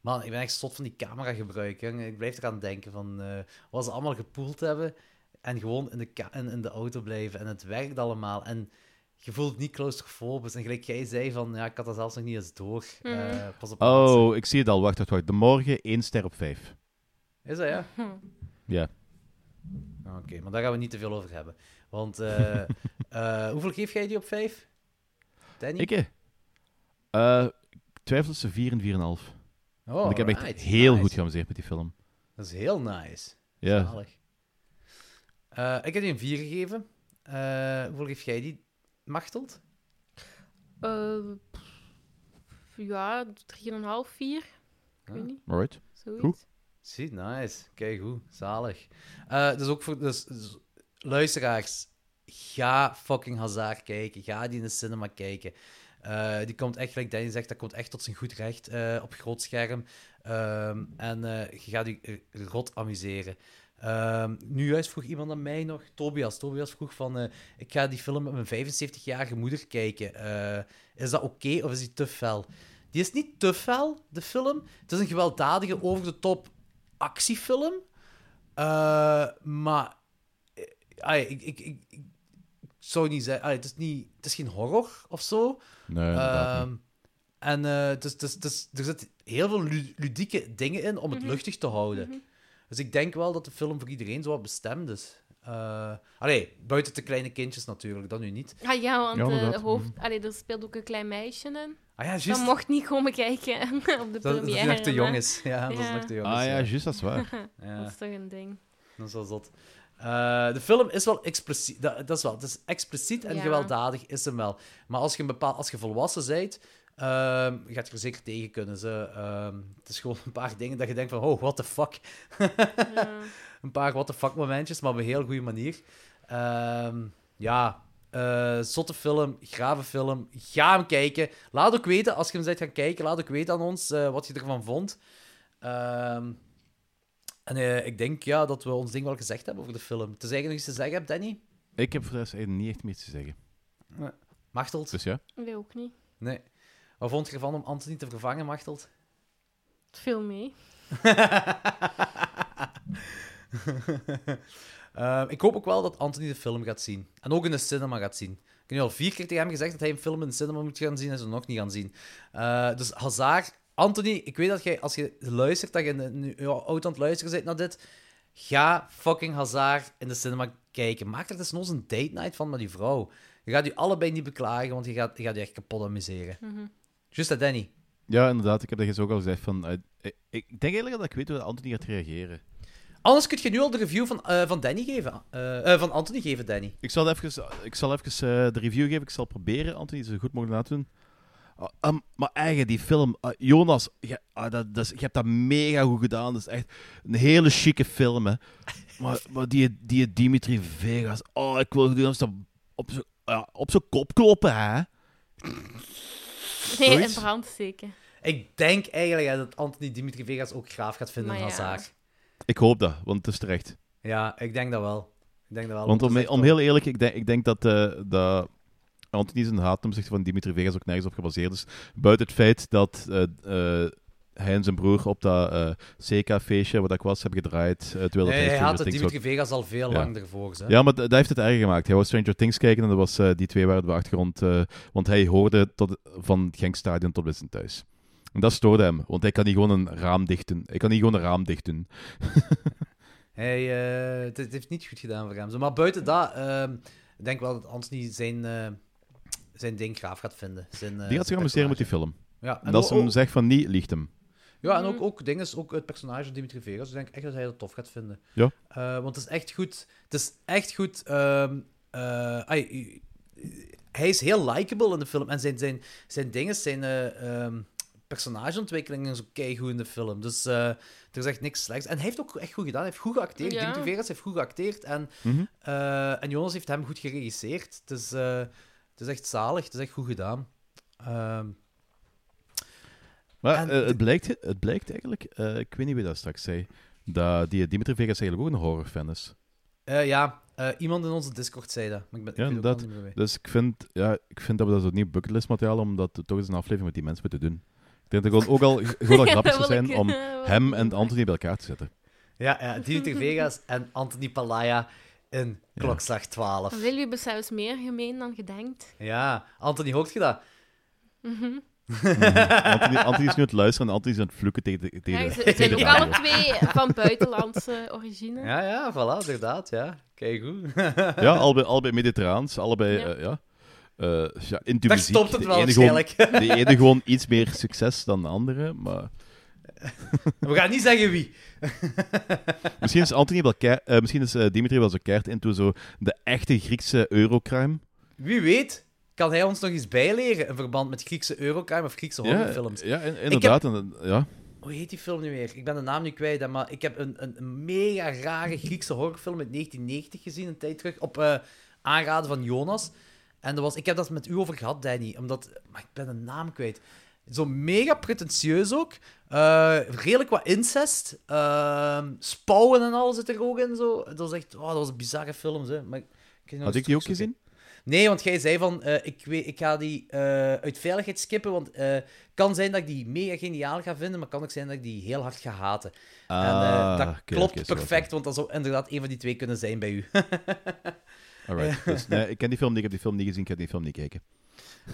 D: Man, ik ben echt zot van die camera gebruiken. Ik blijf eraan denken van eh, wat ze allemaal gepoeld hebben en gewoon in de, in, in de auto blijven. En het werkt allemaal. En je voelt niet claustrofobisch. En gelijk jij zei van, ja, ik had dat zelfs nog niet eens door.
E: Mhm.
D: Eh, pas op.
B: Oh, ik zie het al. Wacht, wacht, wacht. De morgen, één ster op vijf.
D: Is dat ja?
E: Hm.
B: Ja.
D: Oké, maar daar gaan we niet te veel over hebben. Want eh, eh, hoeveel geef jij die op 5? Danny?
B: Ik, hè? Eh, ik twijfel tussen 4 en 4,5.
D: Oh,
B: Want ik heb echt
D: alright,
B: heel
D: nice.
B: goed geamuseerd met die film.
D: Dat is heel nice.
B: Ja.
D: Zalig. Eh, ik heb die een 4 gegeven. Eh, hoeveel geef jij die, Machteld?
E: Eh, pff, ja, 3,5, 4. Ik weet
D: Ah.
E: niet,
B: Alright.
E: zoiets.
B: Goed.
D: Zie, nice. Kijk hoe, zalig. Eh, dus ook voor dus, dus, luisteraars, ga fucking Hazard kijken. Ga die in de cinema kijken. Eh, die komt echt, gelijk Danny zegt, dat komt echt tot zijn goed recht eh, op groot scherm. Ehm, en eh, je gaat je rot amuseren. Ehm, nu juist vroeg iemand aan mij nog, Tobias. Tobias vroeg van, ik ga die film met mijn 75-jarige moeder kijken. Is dat oké of is die te fel? Die is niet te fel, de film. Het is een gewelddadige, over-de-top actiefilm. Maar ai, ik, ik, ik, ik zou niet zeggen... ai, het, is niet, het is geen horror of zo.
B: Nee.
D: Ehm, en eh, het is, het is- er zitten heel veel lu- ludieke dingen in om het
E: Mhm.
D: luchtig te houden.
E: Mhm.
D: Dus ik denk wel dat de film voor iedereen zo wat bestemd is. Eh allee, buiten de kleine kindjes natuurlijk, dat nu niet.
E: Ah ja, want
B: Ja,
E: eh, hoofd... Allee, er speelt ook een klein meisje in.
D: Ah ja,
E: Dat
D: juist.
E: mocht niet komen kijken op de
D: Dat, dat is
E: première.
D: nog te jong is. Ja, dat is nog te jong
B: Ah ja, juist, dat is waar.
E: Dat
D: Ja.
E: is toch een ding.
D: Dat is wel zot. Eh, de film is wel expliciet. Dat, dat is wel. Het is expliciet en
E: Ja.
D: gewelddadig is hem wel. Maar als je, een bepaal, als je volwassen bent, ehm, gaat je er zeker tegen kunnen. Ze, ehm, het is gewoon een paar dingen dat je denkt van, oh, what the fuck.
E: Ja.
D: een paar what the fuck momentjes, maar op een heel goede manier. Ehm, ja, eh, zotte film, grave film. Ga hem kijken. Laat ook weten, als je hem bent gaan kijken, laat ook weten aan ons eh, wat je ervan vond. Ehm, en eh, ik denk ja, dat we ons ding wel gezegd hebben over de film. Tenzij je nog iets te zeggen hebt, Danny?
B: Ik heb voor de rest eigenlijk niet echt meer te zeggen.
D: Machteld?
B: Dus ja.
E: Nee, ook niet.
D: Nee. Wat vond je ervan om Anthony te vervangen, Machteld?
E: Het viel mee.
D: Ehm, ik hoop ook wel dat Anthony de film gaat zien. En ook in de cinema gaat zien. Ik heb nu al vier keer tegen hem gezegd dat hij een film in de cinema moet gaan zien en ze nog niet gaan zien. Eh, dus Hazard, Anthony, ik weet dat jij, als je luistert, dat je nu oud aan het luisteren bent naar dit, ga fucking Hazard in de cinema kijken. Maak er desnoods een date night van met die vrouw. Je gaat je allebei niet beklagen, want je gaat je, gaat je echt kapot amuseren.
E: Mhm.
D: Juist dat, Danny.
B: Ja, inderdaad. Ik heb dat je ook al gezegd. Van, eh, ik, ik denk eigenlijk dat ik weet hoe Anthony gaat reageren.
D: Anders kun je nu al de review van, eh, van Danny geven. Eh, eh, van Anthony geven, Danny.
B: Ik zal even, ik zal even eh, de review geven. Ik zal proberen Anthony zo goed mogelijk laten doen. Ah, ah, maar eigen, die film. ah, Jonas, je, ah, dat, dat is- je hebt dat mega goed gedaan. Dat is echt een hele chique film. Hè. Maar, maar die, die Dimitri Vegas. Oh, ik wil gewoon op zijn op zijn- ja, op zijn kop kloppen, hè?
E: Nee, in
D: Zoiets?
E: brand steken.
D: Ik denk eigenlijk hè, dat Anthony Dimitri Vegas ook graaf gaat vinden in
E: Maar ja.
B: Ik hoop dat, want het is terecht.
D: Ja, ik denk dat wel. Ik denk dat wel.
B: Want om, om heel eerlijk, ik denk, ik denk dat, eh dat Anthony zijn haat ten opzichte van Dimitri Vegas ook nergens op gebaseerd is. Buiten het feit dat eh, eh, hij en zijn broer op dat eh CK-feestje, wat ik was, hebben gedraaid. eh, terwijl
D: Nee, hij had het Dimitri Vegas al veel
B: Ja.
D: lang ervoor. Hè?
B: Ja, maar dat heeft het erger gemaakt. Hij wou Stranger Things kijken en dat was, die twee waren de achtergrond. want hij hoorde tot, van het Genkstadion tot bij zijn thuis. En dat stoorde hem, want hij kan niet gewoon een raam dicht doen. Hij kan niet gewoon een raam dicht doen.
D: Hij, het, heeft niet goed gedaan voor hem. Maar buiten dat, ehm, ik denk wel dat Anthony zijn, zijn ding graaf gaat vinden. Zijn, eh,
B: Die gaat zich amuseren met die film.
D: Ja, en,
B: als ze
D: ook,
B: hem zegt van niet, liegt hem.
D: ja, en
E: Mhm.
D: ook, ook, ding is, ook het personage van Dimitri Vegas. Ik denk echt dat hij dat tof gaat vinden.
B: Ja.
D: Eh, want het is echt goed. Het is echt goed. ehm, eh, i- hij is heel likable in de film. En zijn, zijn, zijn dingen, zijn eh, ehm, personageontwikkelingen is ook keigoed in de film. Dus eh, er is echt niks slechts. En hij heeft ook echt goed gedaan. Hij heeft goed geacteerd.
E: Ja.
D: Dimitri Vegas heeft goed geacteerd. En,
B: Mhm.
D: eh, en Jonas heeft hem goed geregisseerd. Eh, het is echt zalig. Het is echt goed gedaan. Ehm,
B: Maar
D: En
B: eh, het, blijkt, het blijkt eigenlijk, eh, ik weet niet wie dat straks zei, dat die Dimitri Vegas eigenlijk ook een horrorfan is.
D: eh, ja, iemand in onze Discord zei dat. Maar ik ben,
B: Ja,
D: ik.
B: Dus ik vind, ja, ik vind dat we dat zo niet bucketlist materiaal, om dat toch eens een aflevering met die mensen moeten doen. Ik denk dat het ook al gewoon grappig zou zijn om hem en Anthony bij elkaar te zetten.
D: Ja, ja Dimitri Vegas en Anthony Palaya in klokslag 12.
E: Wil je zelfs meer gemeen dan gedenkt?
D: Ja, Anthony, hoort je dat?
E: Mhm.
B: Anthony, Anthony is nu aan het luisteren en Anthony is aan het vloeken tegen de, tegen
E: Ja,
B: de,
E: ze
B: tegen
E: zijn
B: de
E: ook
B: radio.
E: alle twee van buitenlandse origine.
D: Ja, ja, voilà, inderdaad, ja. Kijk goed.
B: Ja, allebei, allebei mediterraans, allebei,
E: Ja.
B: eh, ja. Eh, ja, in de
D: Daar
B: muziek.
D: stopt het
B: De
D: wel
B: ene gewoon-
D: waarschijnlijk.
B: De ene gewoon iets meer succes dan de andere, maar
D: We gaan niet zeggen wie.
B: misschien is Anthony wel eh, misschien is eh, Dimitri wel zo keert into zo de echte Griekse eurocrime.
D: Wie weet, kan hij ons nog iets bijleren in verband met Griekse Eurocrime of Griekse horrorfilms.
B: ja, in- inderdaad. en, ja.
D: Hoe heet die film nu weer? Ik ben de naam nu kwijt, maar ik heb een, een, mega rare Griekse horrorfilm uit 1990 gezien, een tijd terug, op eh, aanraden van Jonas. En dat was, ik heb dat met u over gehad, Danny, omdat... Maar ik ben de naam kwijt. Zo mega pretentieus ook. Eh, redelijk wat incest. Ehm spouwen en al zit er ook in. Zo. Dat was echt... Oh, dat was een bizarre film, hè. Maar, ik
B: Had ik die ook gezien?
D: Nee, want jij zei van, eh, ik, weet, ik ga die eh, uit veiligheid skippen, want het kan zijn dat ik die mega geniaal ga vinden, maar kan ook zijn dat ik die heel hard ga haten. en eh, dat
B: Ah,
D: klopt perfect, want dat zou inderdaad een van die twee kunnen zijn bij u.
B: Alright. Dus, nee, ik ken die film niet, ik heb die film niet gezien, ik heb die film niet kijken.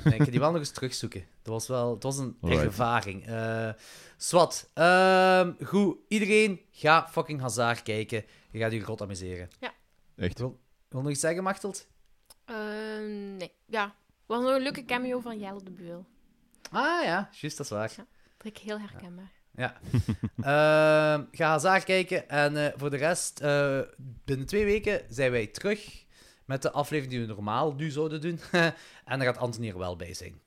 D: Ik ga die wel nog eens terugzoeken. Dat was wel het was een
B: Alright.
D: ervaring. Eh Swat. Ehm, goed, iedereen ga fucking Hazard kijken. Je gaat je rot amuseren.
B: Echt.
D: Wil, wil nog iets zeggen, Machteld?
E: Eh, nee, ja. was nog een leuke cameo van Jelle de Beul.
D: Ah ja, juist, dat is waar.
E: Dat ik heel herkenbaar.
D: Ja. Ehm, ga Hazard kijken. En eh, voor de rest, eh, binnen twee weken zijn wij terug met de aflevering die we normaal nu zouden doen. en dan gaat Anthony er wel bij zijn.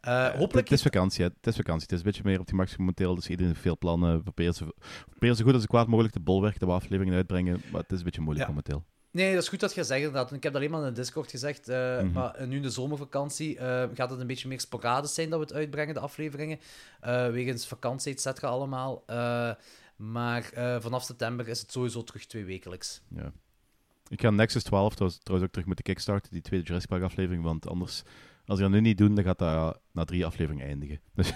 D: Eh, hopelijk...
B: Het is vakantie, het is vakantie. Het is een beetje meer op die max momenteel, dus iedereen heeft veel plannen. We proberen zo, goed als kwaad mogelijk te bolwerken, dat we afleveringen uitbrengen, maar het is een beetje moeilijk
D: Ja.
B: momenteel.
D: Nee, dat is goed dat je zegt inderdaad. Ik heb dat alleen maar in de Discord gezegd. eh,
B: Mhm.
D: Maar nu in de zomervakantie eh, gaat het een beetje meer sporadisch zijn dat we het uitbrengen, de afleveringen. Eh, wegens vakantie, et cetera, allemaal. Eh, maar eh, vanaf september is het sowieso terug twee wekelijks.
B: Ja. Ik ga Nexus 12 trouwens, trouwens ook terug moeten kickstarten, die tweede Jurassic Park aflevering, want anders, als ik dat nu niet doen, dan gaat dat na drie afleveringen eindigen. Dus,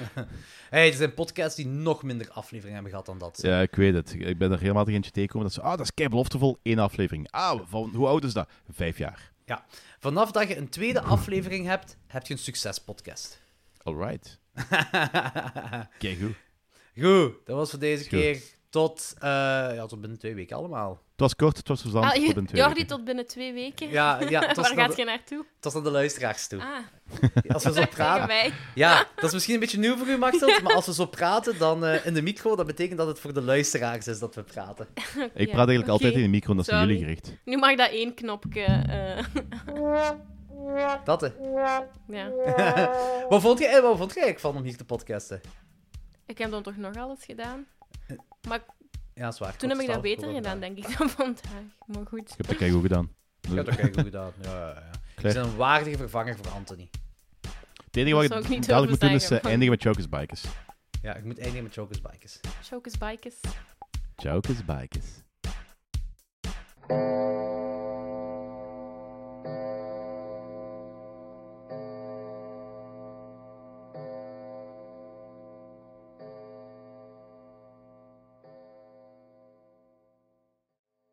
D: hey, er zijn podcasts die nog minder afleveringen hebben gehad dan dat.
B: ja, ik weet het. Ik ben er regelmatig eentje tegengekomen dat ze, ah, dat is kei beloftevol, één aflevering. Ah, van, hoe oud is dat? Vijf jaar.
D: Vanaf dat je een tweede aflevering hebt, heb je een succespodcast.
B: Alright. Kijk goed.
D: Goed, dat was voor deze
B: Goed.
D: keer. Tot, eh, ja, tot binnen twee weken allemaal.
B: Het was kort, het was verzand.
E: Ah,
B: tot
E: je-
B: binnen twee
E: Jordi,
B: weken.
E: tot binnen twee weken.
D: Ja, ja tot,
E: Waar
D: naar
E: gaat
D: de,
E: je naartoe?
D: tot naar de luisteraars toe.
E: Ah,
D: Als we zo
E: tegen
D: praten,
E: mij.
D: Ja, dat is misschien een beetje nieuw voor u, Maxel, maar als we zo praten dan eh, in de micro, dat betekent dat het voor de luisteraars is dat we praten.
B: Ik praat eigenlijk altijd in de micro, en dat is naar
E: Sorry.
B: jullie gericht.
E: Nu mag dat één knopje. eh,
D: Dat, hè.
E: ja.
D: Wat vond je, eh, wat vond je eigenlijk van om hier te podcasten?
E: Ik heb dan toch nog alles gedaan. Maar
D: Ja, zwaar.
E: toen heb ik dat beter gedaan, denk ik, dan vandaag. Maar goed.
B: Ik heb dat kei goed gedaan.
D: Je hebt dat kei goed gedaan. Ja, ja, ja. Je bent een waardige vervanger voor Anthony.
B: Het enige wat
E: Dat
B: ik
E: ik
B: dadelijk moet doen is eh, eindigen met Chokers Bikers.
D: Ja, ik moet eindigen met Chokers Bikers.
E: Chokers Bikers.
B: Chokers Bikers.